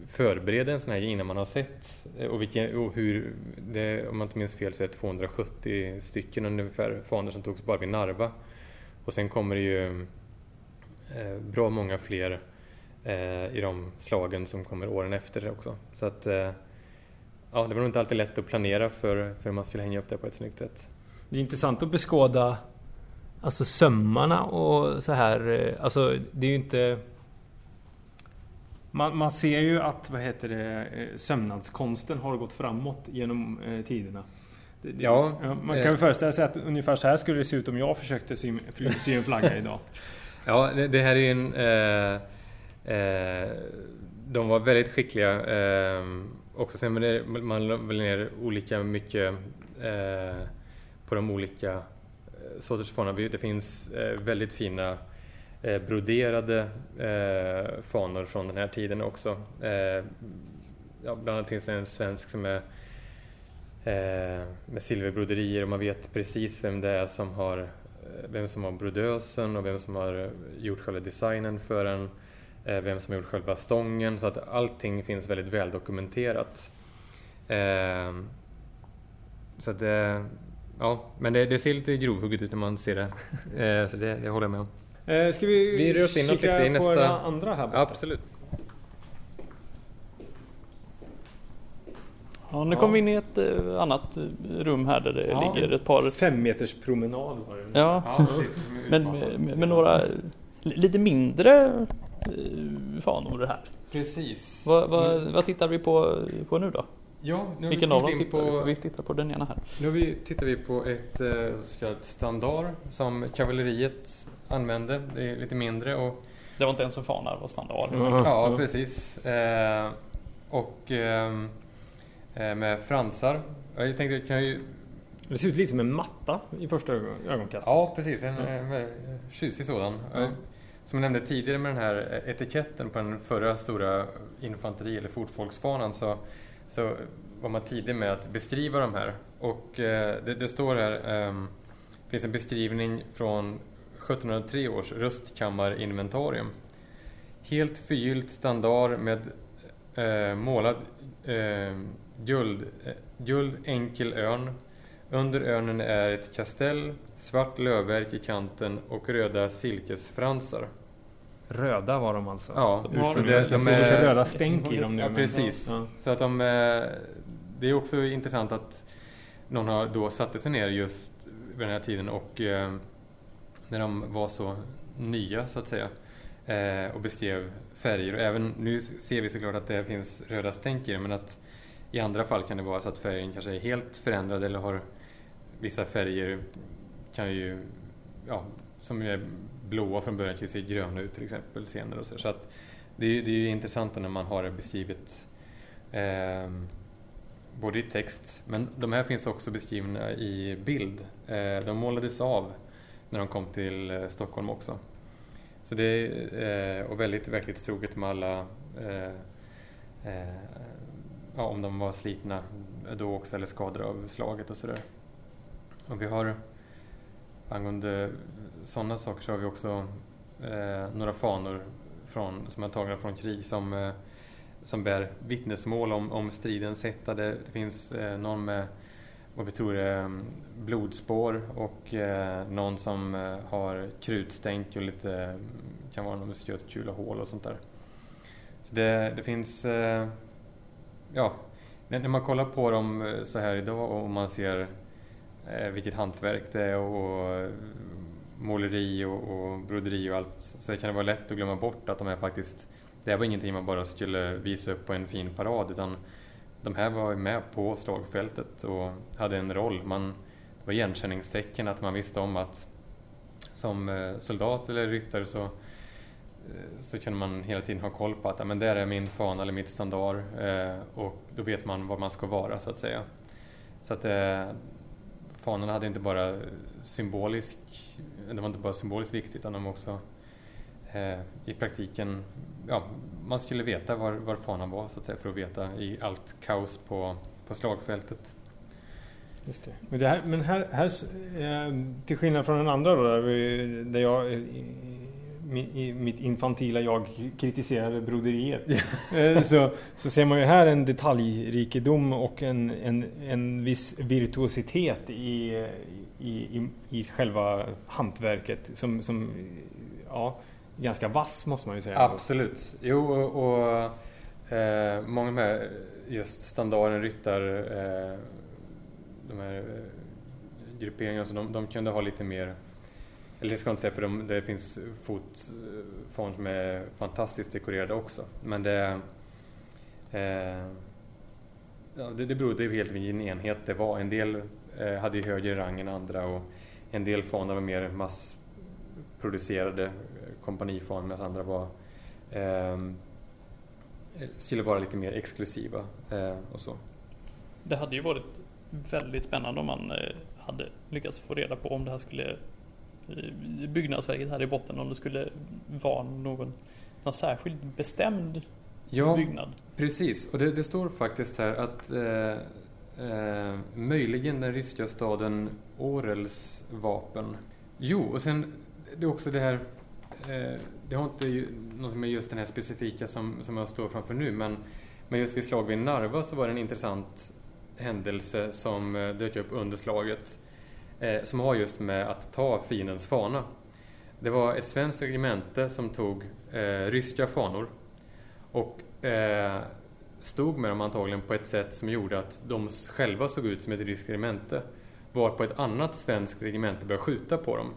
[SPEAKER 4] förbereda en sån här innan man har sett eh, och, vilken, och hur, det, om man inte minns fel så är det 270 stycken ungefär fanor som togs bara vid Narva. Och sen kommer det ju eh, bra många fler eh, i de slagen som kommer åren efter också. Så att, eh, ja, det var nog inte alltid lätt att planera för, för man skulle hänga upp det på ett snyggt sätt.
[SPEAKER 5] Det är intressant att beskåda Alltså sömmarna och så här. Eh, alltså det är ju inte... Man, man ser ju att, vad heter det, eh, sömnadskonsten har gått framåt genom eh, tiderna. Det, det,
[SPEAKER 4] Ja,
[SPEAKER 5] man kan
[SPEAKER 4] eh.
[SPEAKER 5] väl föreställa sig att ungefär så här skulle det se ut om jag försökte sy, sy en flagga <laughs> idag.
[SPEAKER 4] Ja, det, här är ju en... Eh, eh, de var väldigt skickliga. Eh, också sen man la väl ner olika mycket på de olika sorters. Vi- Det finns väldigt fina eh, broderade eh, fanor från den här tiden också. Eh, ja, bland annat finns det en svensk som är eh, med silverbroderier och man vet precis vem det är som har eh, vem som har brodösen och vem som har gjort själva designen för den. eh, Vem som har gjort själva stången så att allting finns väldigt väl dokumenterat. Så att det, ja, men det, det ser lite grovhugget ut när man ser det. <laughs> Så det, det håller jag med om.
[SPEAKER 5] Eh, ska vi,
[SPEAKER 4] Vi rör
[SPEAKER 5] kika
[SPEAKER 4] lite i
[SPEAKER 5] på
[SPEAKER 4] nästa-
[SPEAKER 5] den andra här borta?
[SPEAKER 4] Absolut.
[SPEAKER 1] Ja, nu kommer vi in i ett eh, annat eh, rum här där det
[SPEAKER 5] Ja.
[SPEAKER 1] ligger ett par...
[SPEAKER 5] Fem meters promenad var det.
[SPEAKER 1] Ja, <laughs> men med, med, med några li- lite mindre eh, fanor här.
[SPEAKER 4] Precis.
[SPEAKER 1] Vad, vad, vad tittar vi på, på nu då?
[SPEAKER 4] Ja, nu har
[SPEAKER 1] Vilken
[SPEAKER 4] vi
[SPEAKER 1] av dem tittar vi på?
[SPEAKER 4] på...
[SPEAKER 1] Vi tittar på den ena här.
[SPEAKER 4] Nu vi, tittar vi på ett eh, så kallat standard som kavalleriet använde. Det är lite mindre och
[SPEAKER 1] Det var inte ens en fana, det var standard.
[SPEAKER 5] Ja.
[SPEAKER 4] Ja, precis. Eh, och ehm, eh, med fransar. Jag tänkte, jag kan ju...
[SPEAKER 5] Det ser ut lite som en matta i första ögon, ögonkastet.
[SPEAKER 4] Ja, precis. En, väldigt tjusig sådan. Eh, Som jag nämnde tidigare med den här etiketten på den förra stora infanteri eller fotfolksfanan så, så var man tidig med att beskriva de här. Och eh, det, det står här, ehm, finns en beskrivning från 1703 års röstkammarinventarium. Helt förgyllt standard med eh, målad eh, guld, eh, guld enkel örn. Under örnen är ett kastell, svart lövverk i kanten och röda silkesfransar.
[SPEAKER 5] Röda var de alltså.
[SPEAKER 4] Ja,
[SPEAKER 5] de,
[SPEAKER 4] så
[SPEAKER 5] det, de
[SPEAKER 4] de är-
[SPEAKER 5] lite röda stänk i dem nu.
[SPEAKER 4] Ja, precis.
[SPEAKER 5] Ja.
[SPEAKER 4] Så att de... eh, Det är också intressant att någon har då satte sig ner just vid den här tiden och eh, när de var så nya så att säga eh, och beskrev färger. Och även nu ser vi såklart att det finns röda stänk i det men att i andra fall kan det vara så att färgen kanske är helt förändrad eller har vissa färger kan ju, ja, som är blåa från början kan ju se gröna ut till exempel senare och så. så att det är, ju- det är ju intressant när man har det beskrivet eh, både i text, men de här finns också beskrivna i bild. Eh, de målades av när de kom till eh, Stockholm också. Så det är eh, och väldigt verkligt troget med alla eh, eh, ja, om de var slitna då också eller skadade av slaget och sådär. Och vi har angående sådana saker så har vi också eh, några fanor från, som är tagna från krig som, eh, som bär vittnesmål om, om stridens hetta. Det, det finns eh, någon med vad vi tror är mm, blodspår och eh, någon som eh, har krutstänk och lite, mm, kan vara någon stötkula hål och sånt där. Så det, det finns, eh, ja, när man kollar på dem eh, så här idag och man ser eh, vilket hantverk det är och mm, måleri och, och broderi och allt så kan det vara lätt att glömma bort att de är faktiskt det var ingenting man bara skulle visa upp på en fin parad utan de här var med på slagfältet och hade en roll. Man, det var igenkänningstecken att man visste om att som eh, soldat eller ryttare så, eh, så kunde man hela tiden ha koll på att men där är min fana eller mitt standard eh, och då vet man var man ska vara så att säga. Så att fanorna hade inte bara symbolisk, det var inte bara symboliskt viktigt utan de var också i praktiken ja, man skulle veta var, var fanan var så att säga för att veta i allt kaos på, på slagfältet.
[SPEAKER 3] Just det. Men, det här, men här, här, eh, till skillnad från den andra då, där jag i mitt infantila jag kritiserade broderiet. Eh, så, så ser man ju här en detaljrikedom och en, en, en viss virtuositet i, i, i, i själva hantverket som, som ja, ganska vass måste man ju säga.
[SPEAKER 4] Absolut. Jo, och, och eh, många med just standarden ryttar, eh, de här eh, grupperingarna, så de, de kunde ha lite mer eller det ska jag inte säga för de, det finns fotfond eh, som är fantastiskt dekorerade också. Men det, eh, ja, det, det berodde helt vilken enhet det var. En del eh, hade ju högre rang än andra och en del fonder var mer massproducerade kompanifan medan andra var eh, skulle vara lite mer exklusiva eh, och så.
[SPEAKER 1] Det hade ju varit väldigt spännande om man eh, hade lyckats få reda på om det här skulle eh, byggnadsverket här i botten om det skulle vara någon, någon särskild bestämd ja, byggnad.
[SPEAKER 4] Precis, och det, det står faktiskt här att eh, eh, möjligen den ryska staden Orels vapen. Jo, och sen det är också det här Eh, Eh, det har inte något med just den här specifika som, som jag står framför nu men, men just vid slag vid Narva så var det en intressant händelse som eh, dök upp under slaget eh, som har just med att ta fiendens fana. Det var ett svenskt regemente som tog eh, ryska fanor och eh, stod med dem antagligen på ett sätt som gjorde att de själva såg ut som ett ryskt regemente varpå ett annat svenskt regemente började skjuta på dem.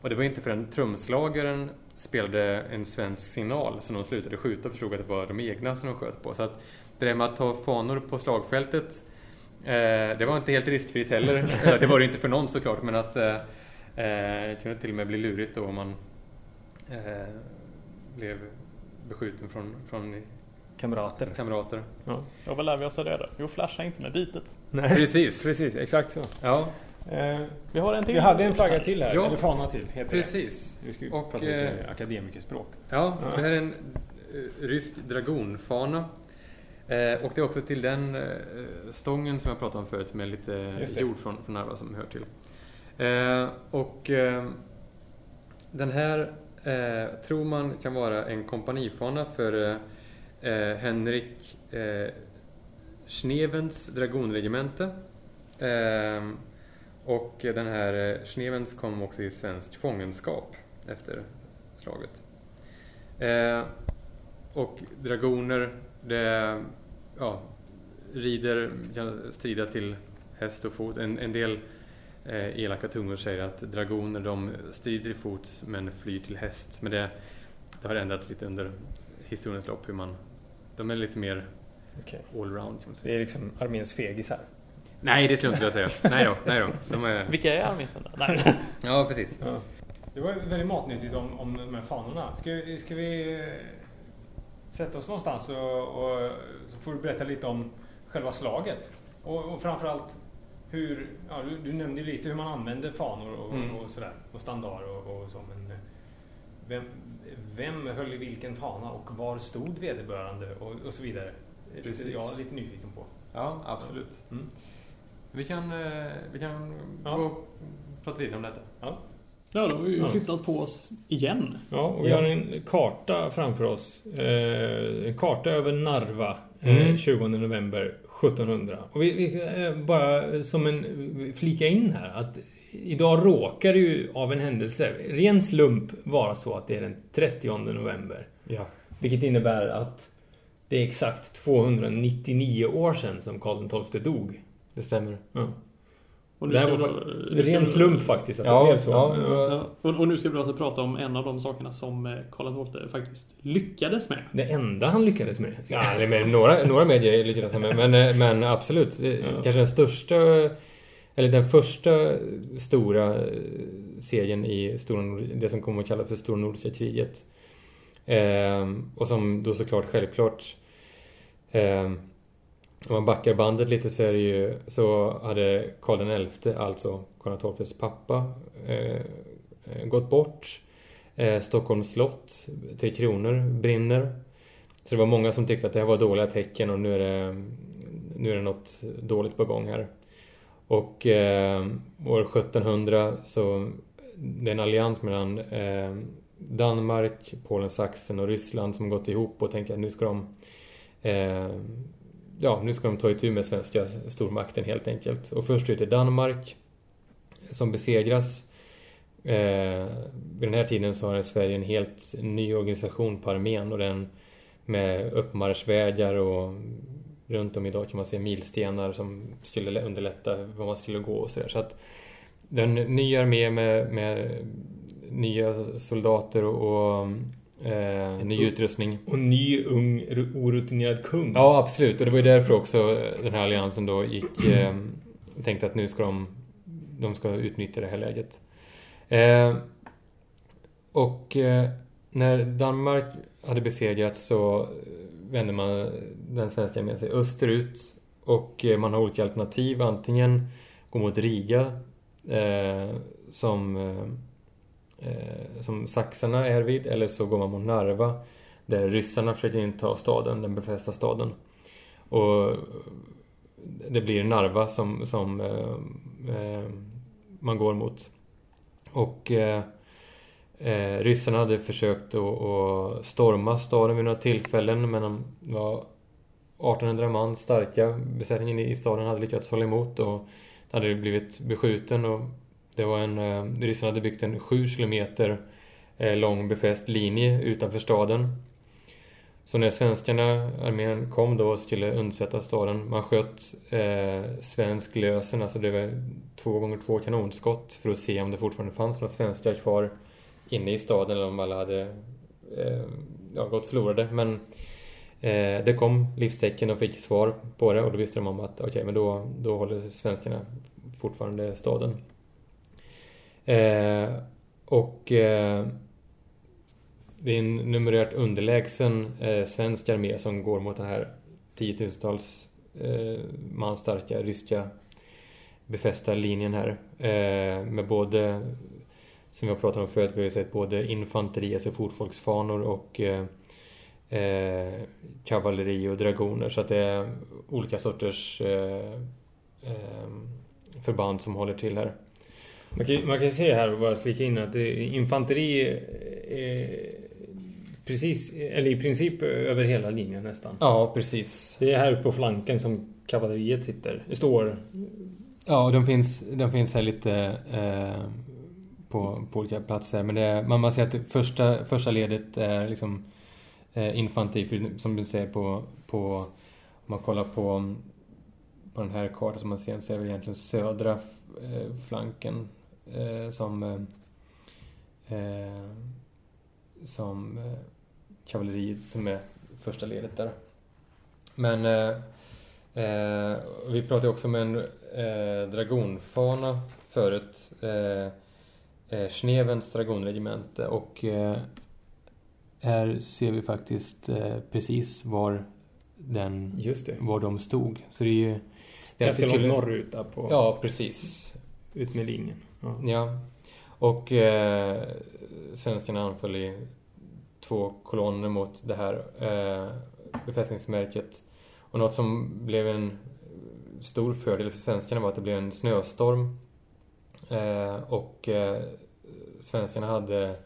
[SPEAKER 4] Och det var inte förrän trumslagaren spelade en svensk signal som de slutade skjuta och förstod att det var de egna som de sköt på. Så att det där med att ta fanor på slagfältet eh, det var inte helt riskfritt heller. <laughs> det var det inte för någon såklart men att eh, det eh, kunde till och med bli lurigt då om man eh, blev beskjuten från, från
[SPEAKER 3] kamrater.
[SPEAKER 4] kamrater.
[SPEAKER 1] Ja. ja, vad lär vi oss av det då? Jo, flasha inte med bitet.
[SPEAKER 3] Nej, precis, precis, exakt så.
[SPEAKER 4] Ja.
[SPEAKER 1] Eh, vi har en till.
[SPEAKER 3] Vi hade en flagga till här, ja, eller fana till. Heter
[SPEAKER 4] precis.
[SPEAKER 3] Det. Vi ska och, prata lite eh, akademikerspråk.
[SPEAKER 4] Ja, det här är en eh, rysk dragonfana. Eh, och det är också till den eh, stången som jag pratade om förut med lite jord från, från Narva som hör till. Eh, och den här tror man kan vara en kompanifana för Henrik Schnevens dragonregemente. Och den här eh, Schnevens kom också i svensk fångenskap efter slaget. Eh, och dragoner, det, ja, rider, kan strida till häst och fot. En, en del eh, elaka tungor säger att dragoner de strider i fots men flyr till häst. Men det, det har ändrats lite under historiens lopp hur man, de är lite mer okay. allround kan man säga.
[SPEAKER 3] Det är liksom arméns fegisar.
[SPEAKER 4] Nej, det skulle jag inte vilja säga. Nej då, nej då. De är...
[SPEAKER 1] Vilka är arméshundar? Nej.
[SPEAKER 4] ja, precis. Ja.
[SPEAKER 3] Det var väldigt matnyttigt om, om de här fanorna. Ska, ska vi sätta oss någonstans och, och, så får du berätta lite om själva slaget. Och, och framförallt hur, ja, du, du nämnde lite hur man använder fanor och, mm. och sådär. Och standard och, och så. Men vem, vem höll i vilken fana och var stod vederbörande och, och så vidare.
[SPEAKER 4] Precis.
[SPEAKER 3] jag är lite nyfiken på.
[SPEAKER 4] Ja, absolut.
[SPEAKER 3] Mm.
[SPEAKER 4] Vi kan, eh, vi kan
[SPEAKER 3] Ja.
[SPEAKER 4] gå och prata vidare om detta.
[SPEAKER 3] Ja.
[SPEAKER 6] Ja, då har vi ju flyttat på oss igen.
[SPEAKER 3] Ja, och vi
[SPEAKER 4] Ja.
[SPEAKER 3] har en karta framför oss. Eh, en karta över Narva. Eh,
[SPEAKER 4] Mm.
[SPEAKER 3] 20 november 1700. Och vi, vi bara som en flika in här att idag råkar det ju av en händelse, ren slump, vara så att det är den 30 november.
[SPEAKER 4] Ja.
[SPEAKER 3] Vilket innebär att det är exakt 299 år sedan som Karl XII dog.
[SPEAKER 4] Det stämmer.
[SPEAKER 3] Ja.
[SPEAKER 6] Och
[SPEAKER 3] Det här var
[SPEAKER 6] ska
[SPEAKER 3] ren
[SPEAKER 6] vi-
[SPEAKER 3] slump faktiskt att
[SPEAKER 4] Ja,
[SPEAKER 3] det blev så.
[SPEAKER 4] ja,
[SPEAKER 3] Ja.
[SPEAKER 6] Ja, och, och nu ska vi alltså prata om en av de sakerna som eh, Karl XII faktiskt lyckades med.
[SPEAKER 3] Det enda han lyckades med.
[SPEAKER 4] Ja, det med några, några medier är lite grann men, men, men absolut. Kanske den största, eller den första stora eh, serien i stora, det som kommer att kallas för Stora Nordiska kriget. Ehm, och som då såklart självklart ehm, om man backar bandet lite så är det ju så hade Karl XI, alltså Karl XIIs pappa, eh, eh, gått bort. Eh, Stockholms slott, Tre Kronor, brinner. Så det var många som tyckte att det här var dåliga tecken och nu är det, nu är det något dåligt på gång här. Och eh, år 1700 så det är en allians mellan eh, Danmark, Polen, Sachsen och Ryssland som gått ihop och tänker att nu ska de eh, ja, nu ska de ta itu med svenska stormakten helt enkelt. Och först ut är Danmark som besegras. Eh, vid den här tiden så har Sverige en helt ny organisation på armén och den med uppmarschvägar och runt om idag kan man se milstenar som skulle underlätta var man skulle gå och sådär. Så att den nya armé med, med nya soldater och, och eh, ny utrustning.
[SPEAKER 3] Och ny, ung, orutinerad kung.
[SPEAKER 4] Ja, absolut. Och det var ju därför också den här alliansen då gick... <clears throat> Eh, tänkte att nu ska de... De ska utnyttja det här läget. Eh, och eh, när Danmark hade besegrats så vände man den svenska armén sig österut. Och eh, man har olika alternativ. Antingen gå mot Riga eh, som, eh, som saxarna är vid. Eller så går man mot Narva där ryssarna försöker inta staden, den befästa staden. Och det blir Narva som, som eh, eh, man går mot. Och eh, eh, ryssarna hade försökt att, att storma staden vid några tillfällen men de var 1800 man starka. Besättningen i staden hade lyckats hålla emot och hade blivit beskjuten och det var en, eh, ryssarna hade byggt en 7 kilometer eh, lång befäst linje utanför staden. Så när svenskarna, armén, kom då och skulle undsätta staden, man sköt eh, svensk lösen, alltså det var två gånger två kanonskott för att se om det fortfarande fanns några svenskar kvar inne i staden eller om alla hade eh, ja, gått förlorade. Men eh, det kom livstecken och fick svar på det och då visste de om att okej, okay, men då, då håller svenskarna fortfarande staden. Eh, och eh, det är en numerärt underlägsen eh, svensk armé som går mot den här tiotusentals eh, man starka ryska befästa linjen här. Eh, med både, som vi har pratat om förut, vi har ju sett både infanteri, alltså fotfolksfanor och eh, eh, kavalleri och dragoner. Så att det är olika sorters eh, eh, förband som håller till här.
[SPEAKER 3] Man kan, man kan se här, bara flika in, att infanteri är precis, eller i princip över hela linjen nästan.
[SPEAKER 4] Ja, precis.
[SPEAKER 3] Det är här på flanken som kavalleriet sitter. Står...
[SPEAKER 4] Ja, de finns, de finns här lite eh, på, på olika platser. Men det man, man ser att första, första ledet är liksom eh, infanteri, för som du säger på, på om man kollar på, på den här kartan som man ser så är det egentligen södra eh, flanken eh, som eh, som eh, kavalleriet som är första ledet där. Men eh, eh, vi pratade också om en eh, dragonfana förut. Eh, eh, Snevens dragonregemente och eh, här ser vi faktiskt eh, precis var den,
[SPEAKER 3] Just det.
[SPEAKER 4] var de stod. Så det är ju... Det är
[SPEAKER 3] Ganska långt norrut där på...
[SPEAKER 4] Ja, precis.
[SPEAKER 3] Ut med linjen. Ja.
[SPEAKER 4] Ja. Och eh, svenskarna anföll i två kolonner mot det här eh, befästningsmärket. Och något som blev en stor fördel för svenskarna var att det blev en snöstorm. Eh, och eh, svenskarna hade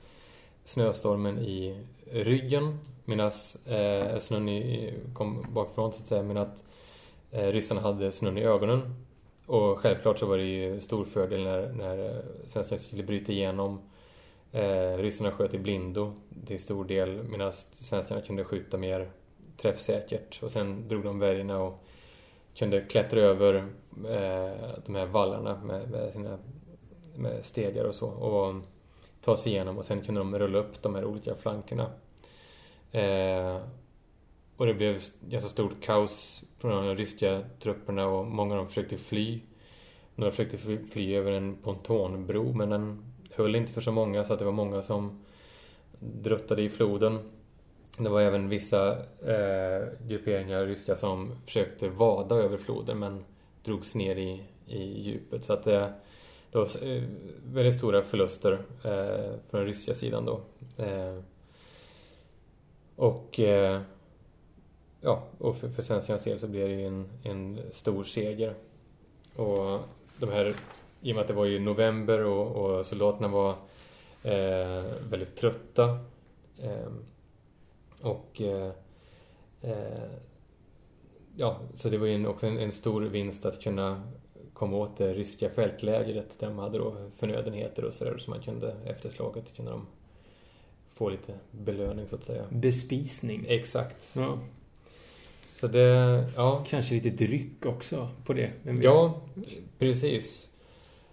[SPEAKER 4] snöstormen i ryggen medan eh, snön i, kom bakifrån så att säga. Men att eh, ryssarna hade snön i ögonen. Och självklart så var det ju stor fördel när, när eh, svenskarna skulle bryta igenom. Eh, ryssarna sköt i blindo till stor del medan svenskarna kunde skjuta mer träffsäkert. Och sen drog de värjorna och kunde klättra över eh, de här vallarna med, med sina med stegar och så. Och ta sig igenom och sen kunde de rulla upp de här olika flankerna. Eh, och det blev ganska stort kaos från de ryska trupperna och många av dem försökte fly. Några försökte fly, över en pontonbro men den höll inte för så många så att det var många som druttade i floden. Det var även vissa eh, grupperingar ryska som försökte vada över floden men drogs ner i, i djupet. Så att det, det var eh, väldigt stora förluster eh, från den ryska sidan då. Eh, och eh, ja, och för, för svenskarnas del så blev det ju en, en stor seger. Och de här, i och med att det var ju november och, och soldaterna var eh, väldigt trötta. Eh, och eh, eh, ja, så det var ju också en, en, stor vinst att kunna komma åt det ryska fältlägret där de hade då förnödenheter och sådär så man kunde efter slaget kunde de få lite belöning så att säga.
[SPEAKER 3] Bespisning.
[SPEAKER 4] Exakt.
[SPEAKER 3] Ja.
[SPEAKER 4] Så det, ja.
[SPEAKER 3] Kanske lite dryck också på det.
[SPEAKER 4] Ja, precis.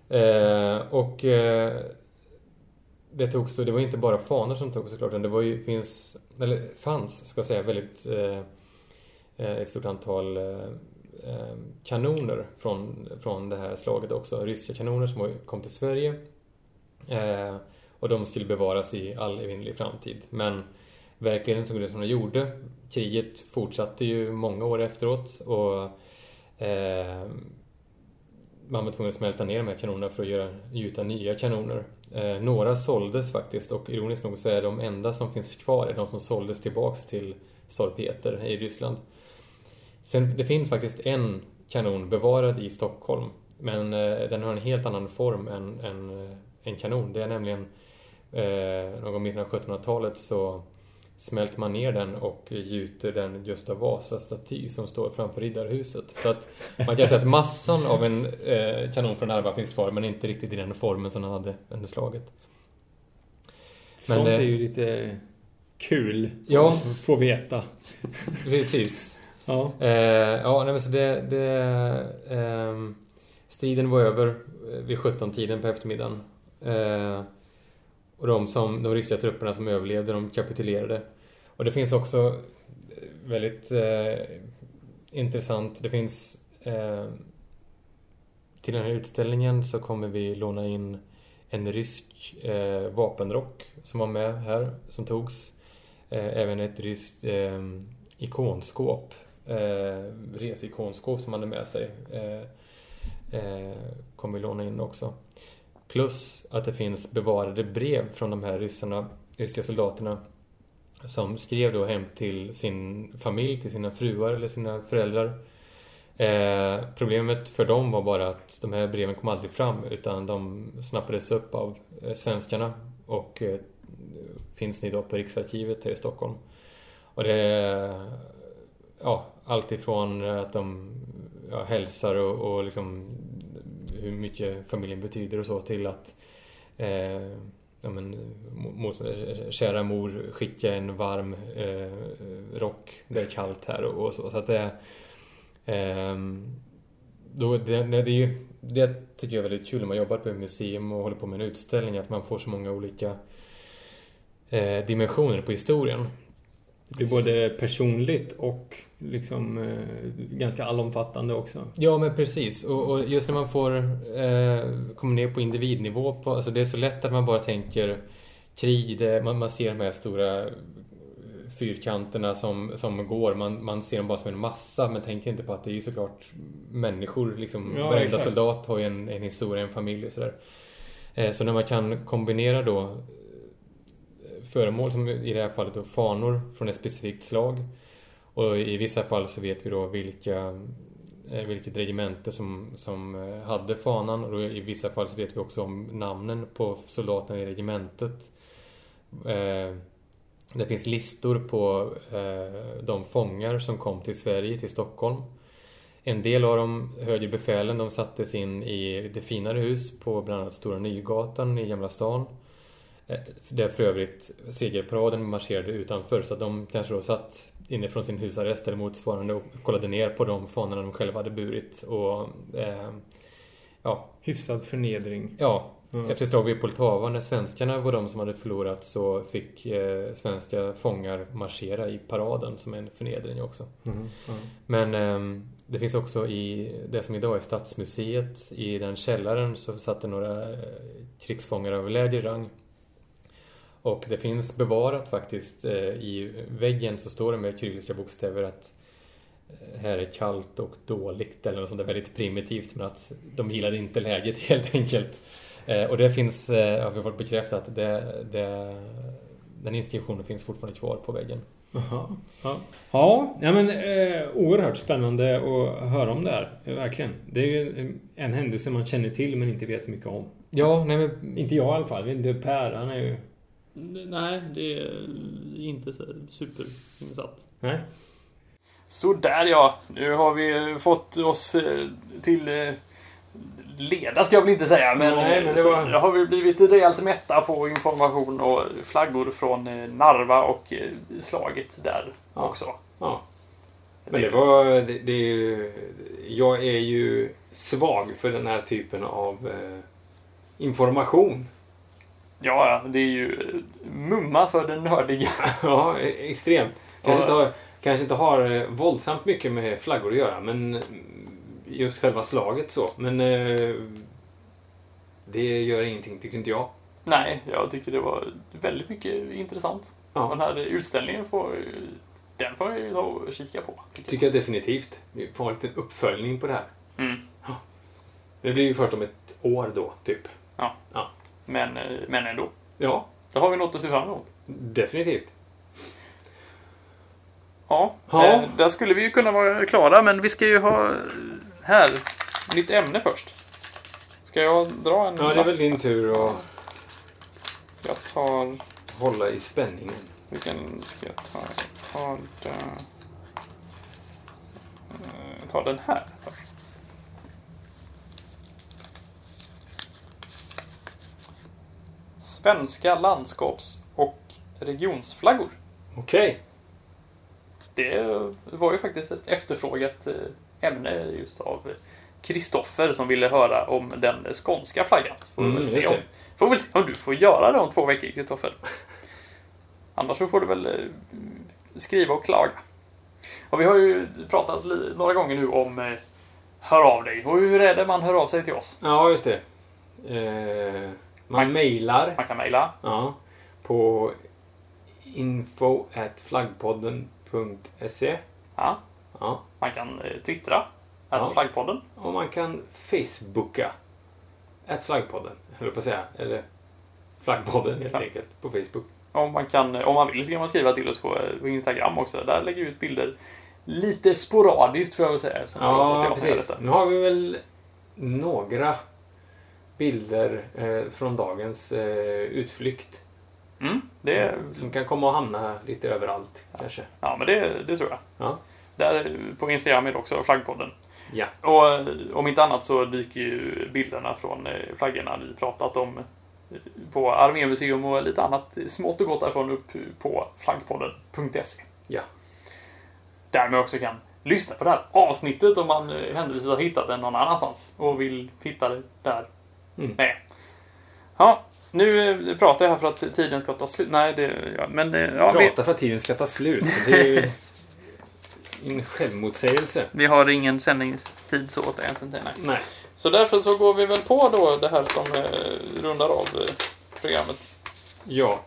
[SPEAKER 4] Eh, och eh, det togs då, det var inte bara fanor som togs såklart, utan det var ju, finns, eller fanns, ska jag säga, väldigt eh, eh ett stort antal eh, eh, kanoner från, från det här slaget också. Ryska kanoner som kom till Sverige. Eh, och de skulle bevaras i all evinnerlig framtid. Men verkligheten såg ut som den gjorde. Kriget fortsatte ju många år efteråt och eh, man var tvungen att smälta ner de här kanonerna för att göra, gjuta nya kanoner. Eh, några såldes faktiskt och ironiskt nog så är de enda som finns kvar är de som såldes tillbaks till Tsar Peter i Ryssland. Sen, det finns faktiskt en kanon bevarad i Stockholm men eh, den har en helt annan form än, än eh, en kanon. Det är nämligen eh, någon mitten av 1700-talet så smälter man ner den och gjuter den Gustav Vasa-staty som står framför Riddarhuset. Så att man kan säga att massan av en eh, kanon från Arva finns kvar men inte riktigt i den formen som den hade under slaget.
[SPEAKER 3] Men, Sånt är ju lite kul
[SPEAKER 4] ja,
[SPEAKER 3] att få veta.
[SPEAKER 4] Precis.
[SPEAKER 3] Ja.
[SPEAKER 4] Eh, ja, nej, men så det... det eh, striden var över vid 17-tiden på eftermiddagen. Och de, som, de ryska trupperna som överlevde, de kapitulerade. Och det finns också eh, väldigt eh, intressant, det finns eh, till den här utställningen så kommer vi låna in en rysk eh, vapenrock som var med här, som togs. Eh, även ett ryskt eh, ikonskåp, eh, resikonskåp som man hade med sig. Eh, eh, kommer vi låna in också. Plus att det finns bevarade brev från de här ryssarna, ryska soldaterna som skrev då hem till sin familj, till sina fruar eller sina föräldrar. Eh, problemet för dem var bara att de här breven kom aldrig fram utan de snappades upp av eh, svenskarna och eh, finns nu då på Riksarkivet här i Stockholm. Och det är ja, allt ifrån att de ja, hälsar och, och liksom hur mycket familjen betyder och så till att eh, ja, men, mot, kära mor skicka en varm eh, rock, det är kallt här och, och så. så att det, eh, då, det, det, är ju, det tycker jag är väldigt kul när man jobbar på ett museum och håller på med en utställning att man får så många olika eh, dimensioner på historien.
[SPEAKER 3] Det blir både personligt och liksom eh, ganska allomfattande också.
[SPEAKER 4] Ja, men precis. Och, och just när man får eh, komma ner på individnivå, på, alltså det är så lätt att man bara tänker krig, det, man, man ser de här stora fyrkanterna som, som går. Man, man ser dem bara som en massa men tänker inte på att det är ju såklart människor. Liksom, ja, varenda exakt. soldat har ju en, en historia, en familj och sådär. Eh, så när man kan kombinera då föremål som i det här fallet då fanor från ett specifikt slag Och i vissa fall så vet vi då vilka eh, vilket regemente som, som eh, hade fanan och då i vissa fall så vet vi också om namnen på soldaterna i regementet. Eh, det finns listor på eh, de fångar som kom till Sverige, till Stockholm. En del av de högre befälen, de sattes in i det finare hus på bland annat Stora Nygatan i Gamla stan. Eh, Där för övrigt segerparaden marscherade utanför så att de kanske då satt inifrån sin husarrest eller motsvarande och kollade ner på de fanorna de själva hade burit och eh, ja,
[SPEAKER 3] Hyfsad förnedring.
[SPEAKER 4] ja,
[SPEAKER 3] Mm.
[SPEAKER 4] efter slaget vid Poltava när svenskarna var de som hade förlorat så fick eh, svenska fångar marschera i paraden som en förnedring också.
[SPEAKER 3] Mm. Mm.
[SPEAKER 4] Men ehm, det finns också i det som idag är Stadsmuseet, i den källaren så satt det några eh, krigsfångar av lägre rang. Och det finns bevarat faktiskt eh, i väggen så står det med kyrilliska bokstäver att eh, här är kallt och dåligt eller något sånt där väldigt primitivt men att de gillade inte läget <laughs> helt enkelt. Eh, och det finns, eh, har vi fått bekräftat, det, det, den inskriptionen finns fortfarande kvar på väggen.
[SPEAKER 3] Jaha. Ja, ja men eh, oerhört spännande att höra om det här. Verkligen. Det är ju en händelse man känner till men inte vet mycket om.
[SPEAKER 4] Ja, nej men
[SPEAKER 3] Inte jag i alla fall. Inte, Per, han är ju...
[SPEAKER 6] Nej, det är inte så superinsatt.
[SPEAKER 3] Nej.
[SPEAKER 1] Så där ja, nu har vi fått oss eh, till eh, leda ska jag väl inte säga, men,
[SPEAKER 3] Nej, men det
[SPEAKER 1] så
[SPEAKER 3] var-
[SPEAKER 1] har vi blivit rejält mätta på information och flaggor från eh, Narva och eh, slaget där
[SPEAKER 3] Ja.
[SPEAKER 1] också.
[SPEAKER 3] Ja. Men det var... Det, det, är ju- jag är ju svag för den här typen av eh, information.
[SPEAKER 1] Ja, ja, det är ju eh, mumma för den nördiga. <laughs>
[SPEAKER 3] Ja, e- extremt. Kanske,
[SPEAKER 1] Ja.
[SPEAKER 3] inte har, kanske inte har eh, våldsamt mycket med flaggor att göra, men mm, just själva slaget så. Men eh, det gör ingenting, tycker inte jag.
[SPEAKER 1] Nej, jag tycker det var väldigt mycket intressant.
[SPEAKER 3] Ja.
[SPEAKER 1] Den här utställningen får den får jag ju ta och kika på. tycker
[SPEAKER 3] Tycker jag definitivt. Vi får en liten uppföljning på det här.
[SPEAKER 1] Mm.
[SPEAKER 3] Det blir ju först om ett år då, typ.
[SPEAKER 1] Men, eh, men ändå.
[SPEAKER 3] Ja,
[SPEAKER 1] Då har vi något att se fram emot.
[SPEAKER 3] definitivt.
[SPEAKER 1] Ja,
[SPEAKER 3] Ja.
[SPEAKER 1] Eh, där skulle vi ju kunna vara klara, men vi ska ju ha eh, här, nytt ämne först. Ska jag dra en?
[SPEAKER 3] Ja, det är väl din tur att
[SPEAKER 1] Jag tar...
[SPEAKER 3] hålla i spänningen.
[SPEAKER 1] Vilken ska jag ta? Jag tar den... Eh, Jag tar den här Svenska landskaps och regionsflaggor.
[SPEAKER 3] Okej.
[SPEAKER 1] Det var ju faktiskt ett efterfrågat eh, ämne just av Kristoffer som ville höra om den skånska flaggan. Får,
[SPEAKER 3] Mm,
[SPEAKER 1] väl se om, får väl se om du får göra det om två veckor, Kristoffer. Annars så får du väl eh, skriva och klaga. Och vi har ju pratat några gånger nu om eh, Hör av dig. Och hur är det man hör av sig till oss?
[SPEAKER 3] Ja, just det. Eh, man mejlar
[SPEAKER 1] Man kan mejla.
[SPEAKER 3] ja, på info flaggpodden.se
[SPEAKER 1] Ja.
[SPEAKER 3] ja.
[SPEAKER 1] Man kan eh, twittra.
[SPEAKER 3] Ja.
[SPEAKER 1] Att flaggpodden.
[SPEAKER 3] Och man kan facebooka att flaggpodden, höll på att säga. Eller flaggpodden helt
[SPEAKER 1] Ja.
[SPEAKER 3] enkelt på Facebook.
[SPEAKER 1] Om man, kan, om man vill så kan man skriva till oss på, på Instagram också. Där lägger vi ut bilder lite sporadiskt får jag väl säga.
[SPEAKER 3] Ja, precis. Nu har vi väl några bilder eh, från dagens eh, utflykt.
[SPEAKER 1] Mm, det,
[SPEAKER 3] Som kan komma och hamna lite överallt kanske.
[SPEAKER 1] ja, men det, det tror jag.
[SPEAKER 3] Ja.
[SPEAKER 1] Där på Instagram är det också flaggpodden.
[SPEAKER 3] Ja.
[SPEAKER 1] Och eh, om inte annat så dyker ju bilderna från eh, flaggorna vi pratat om eh, på Armémuseum och lite annat smått och gott därifrån upp på flaggpodden.se.
[SPEAKER 3] Ja.
[SPEAKER 1] Där man också kan lyssna på det här avsnittet om man händelsevis har hittat den någon annanstans och vill hitta det där
[SPEAKER 3] Mm.
[SPEAKER 1] med. Ja, nu eh, pratar jag här för att tiden ska ta slut. Nej, det... Ja, men... eh, Ja, vi,
[SPEAKER 3] Prata för att tiden ska ta slut. Det är ju <laughs> en självmotsägelse.
[SPEAKER 1] vi har ingen sändningstid så hänsyn till. Nej.
[SPEAKER 3] Nej.
[SPEAKER 1] Så därför så går vi väl på då det här som eh, rundar av eh, programmet.
[SPEAKER 3] Ja.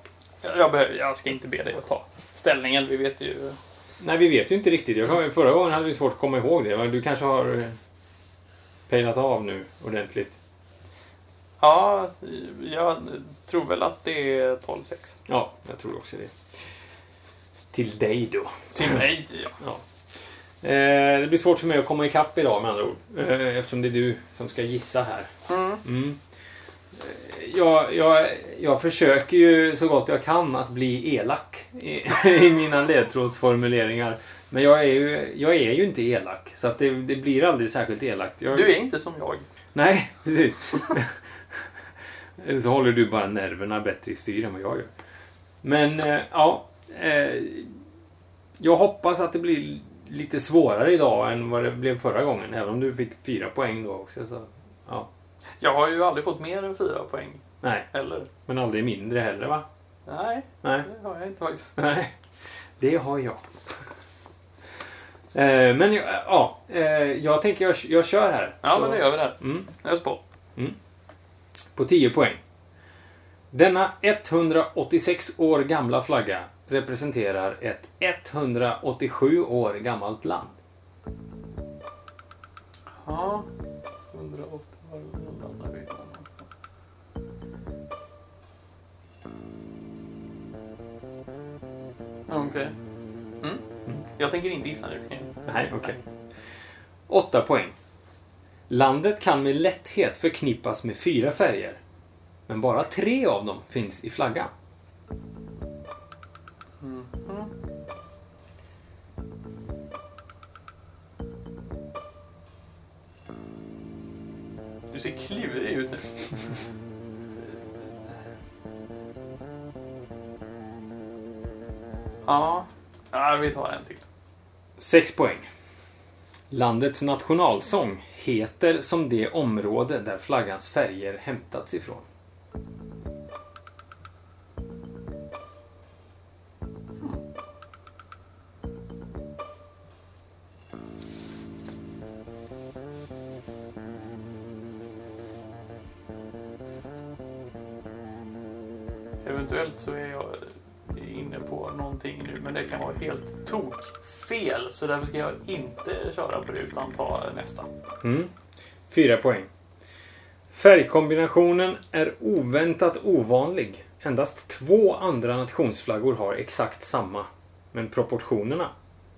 [SPEAKER 1] Jag, jag, behöver, jag ska inte be dig att ta ställningen. Vi vet ju...
[SPEAKER 3] Nej, vi vet ju inte riktigt. Jag, förra gången hade vi svårt att komma ihåg det. Du kanske har pejlat av nu ordentligt.
[SPEAKER 1] Ja, jag tror väl att det är 12-6.
[SPEAKER 3] Ja, jag tror också det. till dig då.
[SPEAKER 1] Till mig, <laughs> ja.
[SPEAKER 3] Eh, det blir svårt för mig att komma ikapp idag med andra ord. Eh, eftersom det är du som ska gissa här.
[SPEAKER 1] Mm.
[SPEAKER 3] Mm. Eh, Jag, jag, jag försöker ju så gott jag kan att bli elak i, <laughs> i mina ledtrådsformuleringar. Men jag är ju, jag är ju inte elak, så att det, det blir aldrig särskilt elakt. Jag,
[SPEAKER 1] Du är inte som jag.
[SPEAKER 3] Nej, <laughs> precis. Eller så håller du bara nerverna bättre i styr än vad jag gör. Men, eh, ja. Eh, jag hoppas att det blir lite svårare idag än vad det blev förra gången. Även om du fick fyra poäng då också. Så, ja.
[SPEAKER 1] Jag har ju aldrig fått mer än fyra poäng.
[SPEAKER 3] Nej,
[SPEAKER 1] Eller?
[SPEAKER 3] men aldrig mindre heller va?
[SPEAKER 1] Nej,
[SPEAKER 3] Nej.
[SPEAKER 1] det har jag inte faktiskt.
[SPEAKER 3] Nej, det har jag. Eh, men ja, eh, jag tänker jag, jag kör här.
[SPEAKER 1] Ja,
[SPEAKER 3] Så-
[SPEAKER 1] men det gör vi där.
[SPEAKER 3] Mm.
[SPEAKER 1] Ös på.
[SPEAKER 3] På 10 poäng. Denna 186 år gamla flagga representerar ett 187 år gammalt land.
[SPEAKER 1] Ja. 180 var landar vi någonstans. Okej. Mm. Jag tänker inte gissa nu.
[SPEAKER 3] Nej, okej. 8 poäng. Landet kan med lätthet förknippas med fyra färger. Men bara tre av dem finns i flaggan.
[SPEAKER 1] Du ser klurig ut nu. Ja. ja, vi tar en till.
[SPEAKER 3] 6 poäng. Landets nationalsång heter som det område där flaggans färger hämtats ifrån.
[SPEAKER 1] Eventuellt så är jag någonting nu, men det kan vara helt tok fel. Så därför ska jag inte köra på det utan ta nästa.
[SPEAKER 3] Mm. Fyra poäng. Färgkombinationen är oväntat ovanlig. Endast två andra nationsflaggor har exakt samma. Men proportionerna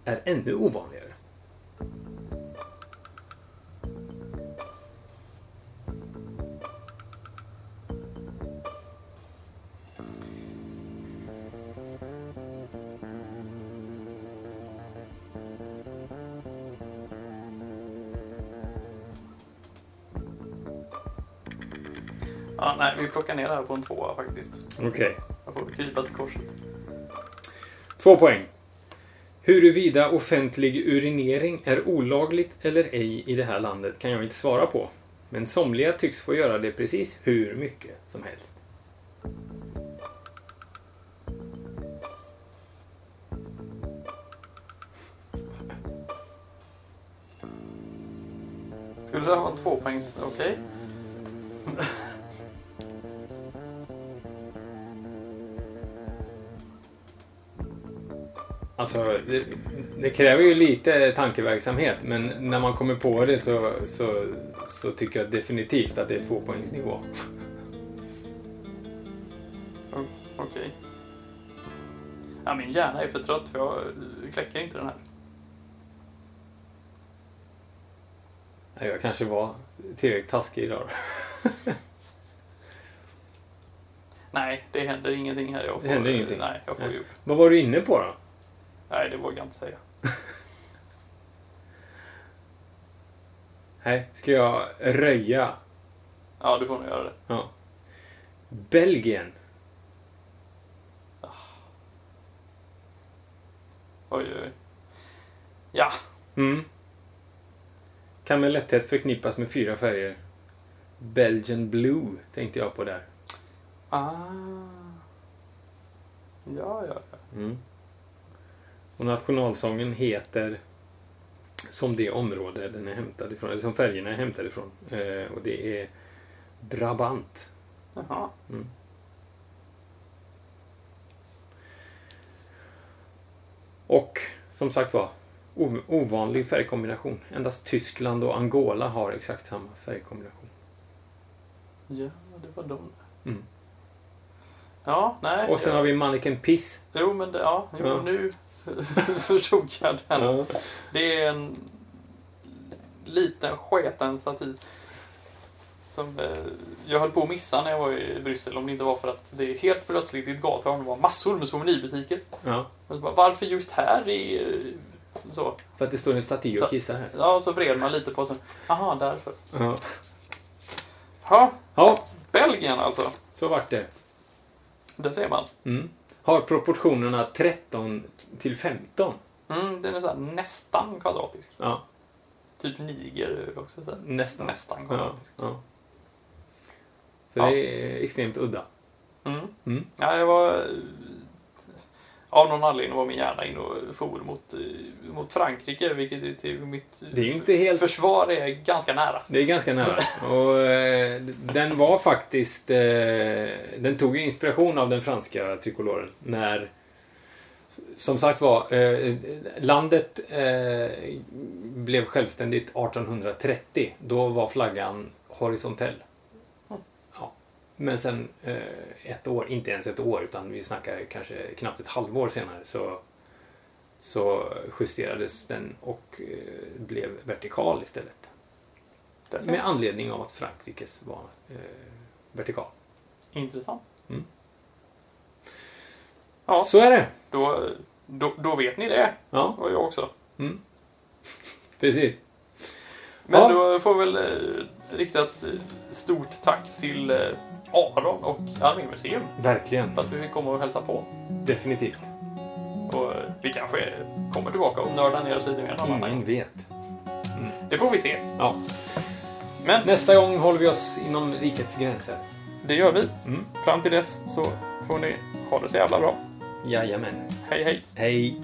[SPEAKER 3] är ännu ovanligare.
[SPEAKER 1] Plockar ner det här på en tvåa faktiskt.
[SPEAKER 3] Okej.
[SPEAKER 1] Jag får krypa till korset.
[SPEAKER 3] Två poäng. Huruvida offentlig urinering är olagligt eller ej i det här landet kan jag inte svara på. Men somliga tycks få göra det precis hur mycket som helst.
[SPEAKER 1] Skulle det här vara en tvåpoängs... Okej.
[SPEAKER 3] Alltså, det, det kräver ju lite tankeverksamhet, men när man kommer på det så, så, så tycker jag definitivt att det är tvåpoängsnivå.
[SPEAKER 1] Okej. Ja, min hjärna är för trött för jag kläcker inte den här.
[SPEAKER 3] Nej, Jag kanske var tillräckligt taskig idag.
[SPEAKER 1] Nej, det händer ingenting här. Jag får,
[SPEAKER 3] Det händer ingenting?
[SPEAKER 1] Nej, jag får upp.
[SPEAKER 3] Vad var du inne på då?
[SPEAKER 1] Nej, det vågar jag inte säga. <laughs>
[SPEAKER 3] Nej, ska jag röja?
[SPEAKER 1] Ja, du får nog göra det.
[SPEAKER 3] Ja. Belgien.
[SPEAKER 1] Oj, oj, oj. Ja,
[SPEAKER 3] Mm. Kan med lätthet förknippas med fyra färger. Belgian Blue tänkte jag på där.
[SPEAKER 1] Ah. Ja, ja, ja.
[SPEAKER 3] Mm. Och nationalsången heter som det område den är hämtad ifrån, eller som färgerna är hämtade ifrån. Eh, och det är Brabant.
[SPEAKER 1] Jaha.
[SPEAKER 3] Och som sagt var, ovanlig färgkombination. Endast Tyskland och Angola har exakt samma färgkombination.
[SPEAKER 1] Ja, det var de.
[SPEAKER 3] Mm.
[SPEAKER 1] Ja, nej.
[SPEAKER 3] Och sen har vi Mannequin Piss.
[SPEAKER 1] Jo, men det, ja, jo,
[SPEAKER 3] Ja.
[SPEAKER 1] nu... <laughs> förstod jag den.
[SPEAKER 3] Ja.
[SPEAKER 1] Det är en liten sketen staty. Som eh, jag höll på att missa när jag var i Bryssel om det inte var för att det helt plötsligt i ett gathörn var massor med souvenirbutiker.
[SPEAKER 3] ja.
[SPEAKER 1] Bara, Varför just här? Eh, så.
[SPEAKER 3] För att det står en staty och kissar här.
[SPEAKER 1] Ja, så vred man lite på sig. Aha, därför.
[SPEAKER 3] Ja.
[SPEAKER 1] Ja,
[SPEAKER 3] ja,
[SPEAKER 1] Belgien alltså.
[SPEAKER 3] så vart det.
[SPEAKER 1] Det ser man.
[SPEAKER 3] Mm. Har proportionerna 13 till 15.
[SPEAKER 1] Mm, den är så här nästan kvadratisk.
[SPEAKER 3] Ja,
[SPEAKER 1] Typ Niger också så här.
[SPEAKER 3] nästan.
[SPEAKER 1] Nästan kvadratisk.
[SPEAKER 3] ja. Så
[SPEAKER 1] Ja.
[SPEAKER 3] det är extremt udda.
[SPEAKER 1] Mm.
[SPEAKER 3] Mm.
[SPEAKER 1] Ja, jag var... Av någon anledning var min hjärna inne och for mot, eh, mot Frankrike, vilket till mitt
[SPEAKER 3] Det är inte helt-
[SPEAKER 1] försvar är ganska nära.
[SPEAKER 3] Det är ganska nära. Och eh, den var faktiskt... Eh, den tog inspiration av den franska trikoloren när... Som sagt var, eh, landet eh, blev självständigt 1830. Då var flaggan horisontell. Men sen eh, ett år, inte ens ett år, utan vi snackar kanske knappt ett halvår senare så, så justerades den och eh, blev vertikal istället. Med anledning av att Frankrikes var eh, vertikal.
[SPEAKER 1] Intressant.
[SPEAKER 3] Mm.
[SPEAKER 1] Ja,
[SPEAKER 3] Så är det.
[SPEAKER 1] då, då, då vet ni det.
[SPEAKER 3] Ja,
[SPEAKER 1] Och jag också.
[SPEAKER 3] mm. <laughs> precis.
[SPEAKER 1] Men
[SPEAKER 3] Ja.
[SPEAKER 1] då får jag väl rikta ett stort tack till Aron och Armémuseum
[SPEAKER 3] Verkligen.
[SPEAKER 1] för att vi fick komma och hälsa på.
[SPEAKER 3] Definitivt.
[SPEAKER 1] Och vi kanske kommer tillbaka och nördar ner oss lite mer någon
[SPEAKER 3] Ingen vet.
[SPEAKER 1] Det får vi se.
[SPEAKER 3] Ja.
[SPEAKER 1] Men
[SPEAKER 3] Nästa gång håller vi oss inom rikets gränser.
[SPEAKER 1] det gör vi.
[SPEAKER 3] Mm.
[SPEAKER 1] Fram till dess så får ni ha det så jävla bra.
[SPEAKER 3] Jajamän.
[SPEAKER 1] Hej hej!
[SPEAKER 3] Hej.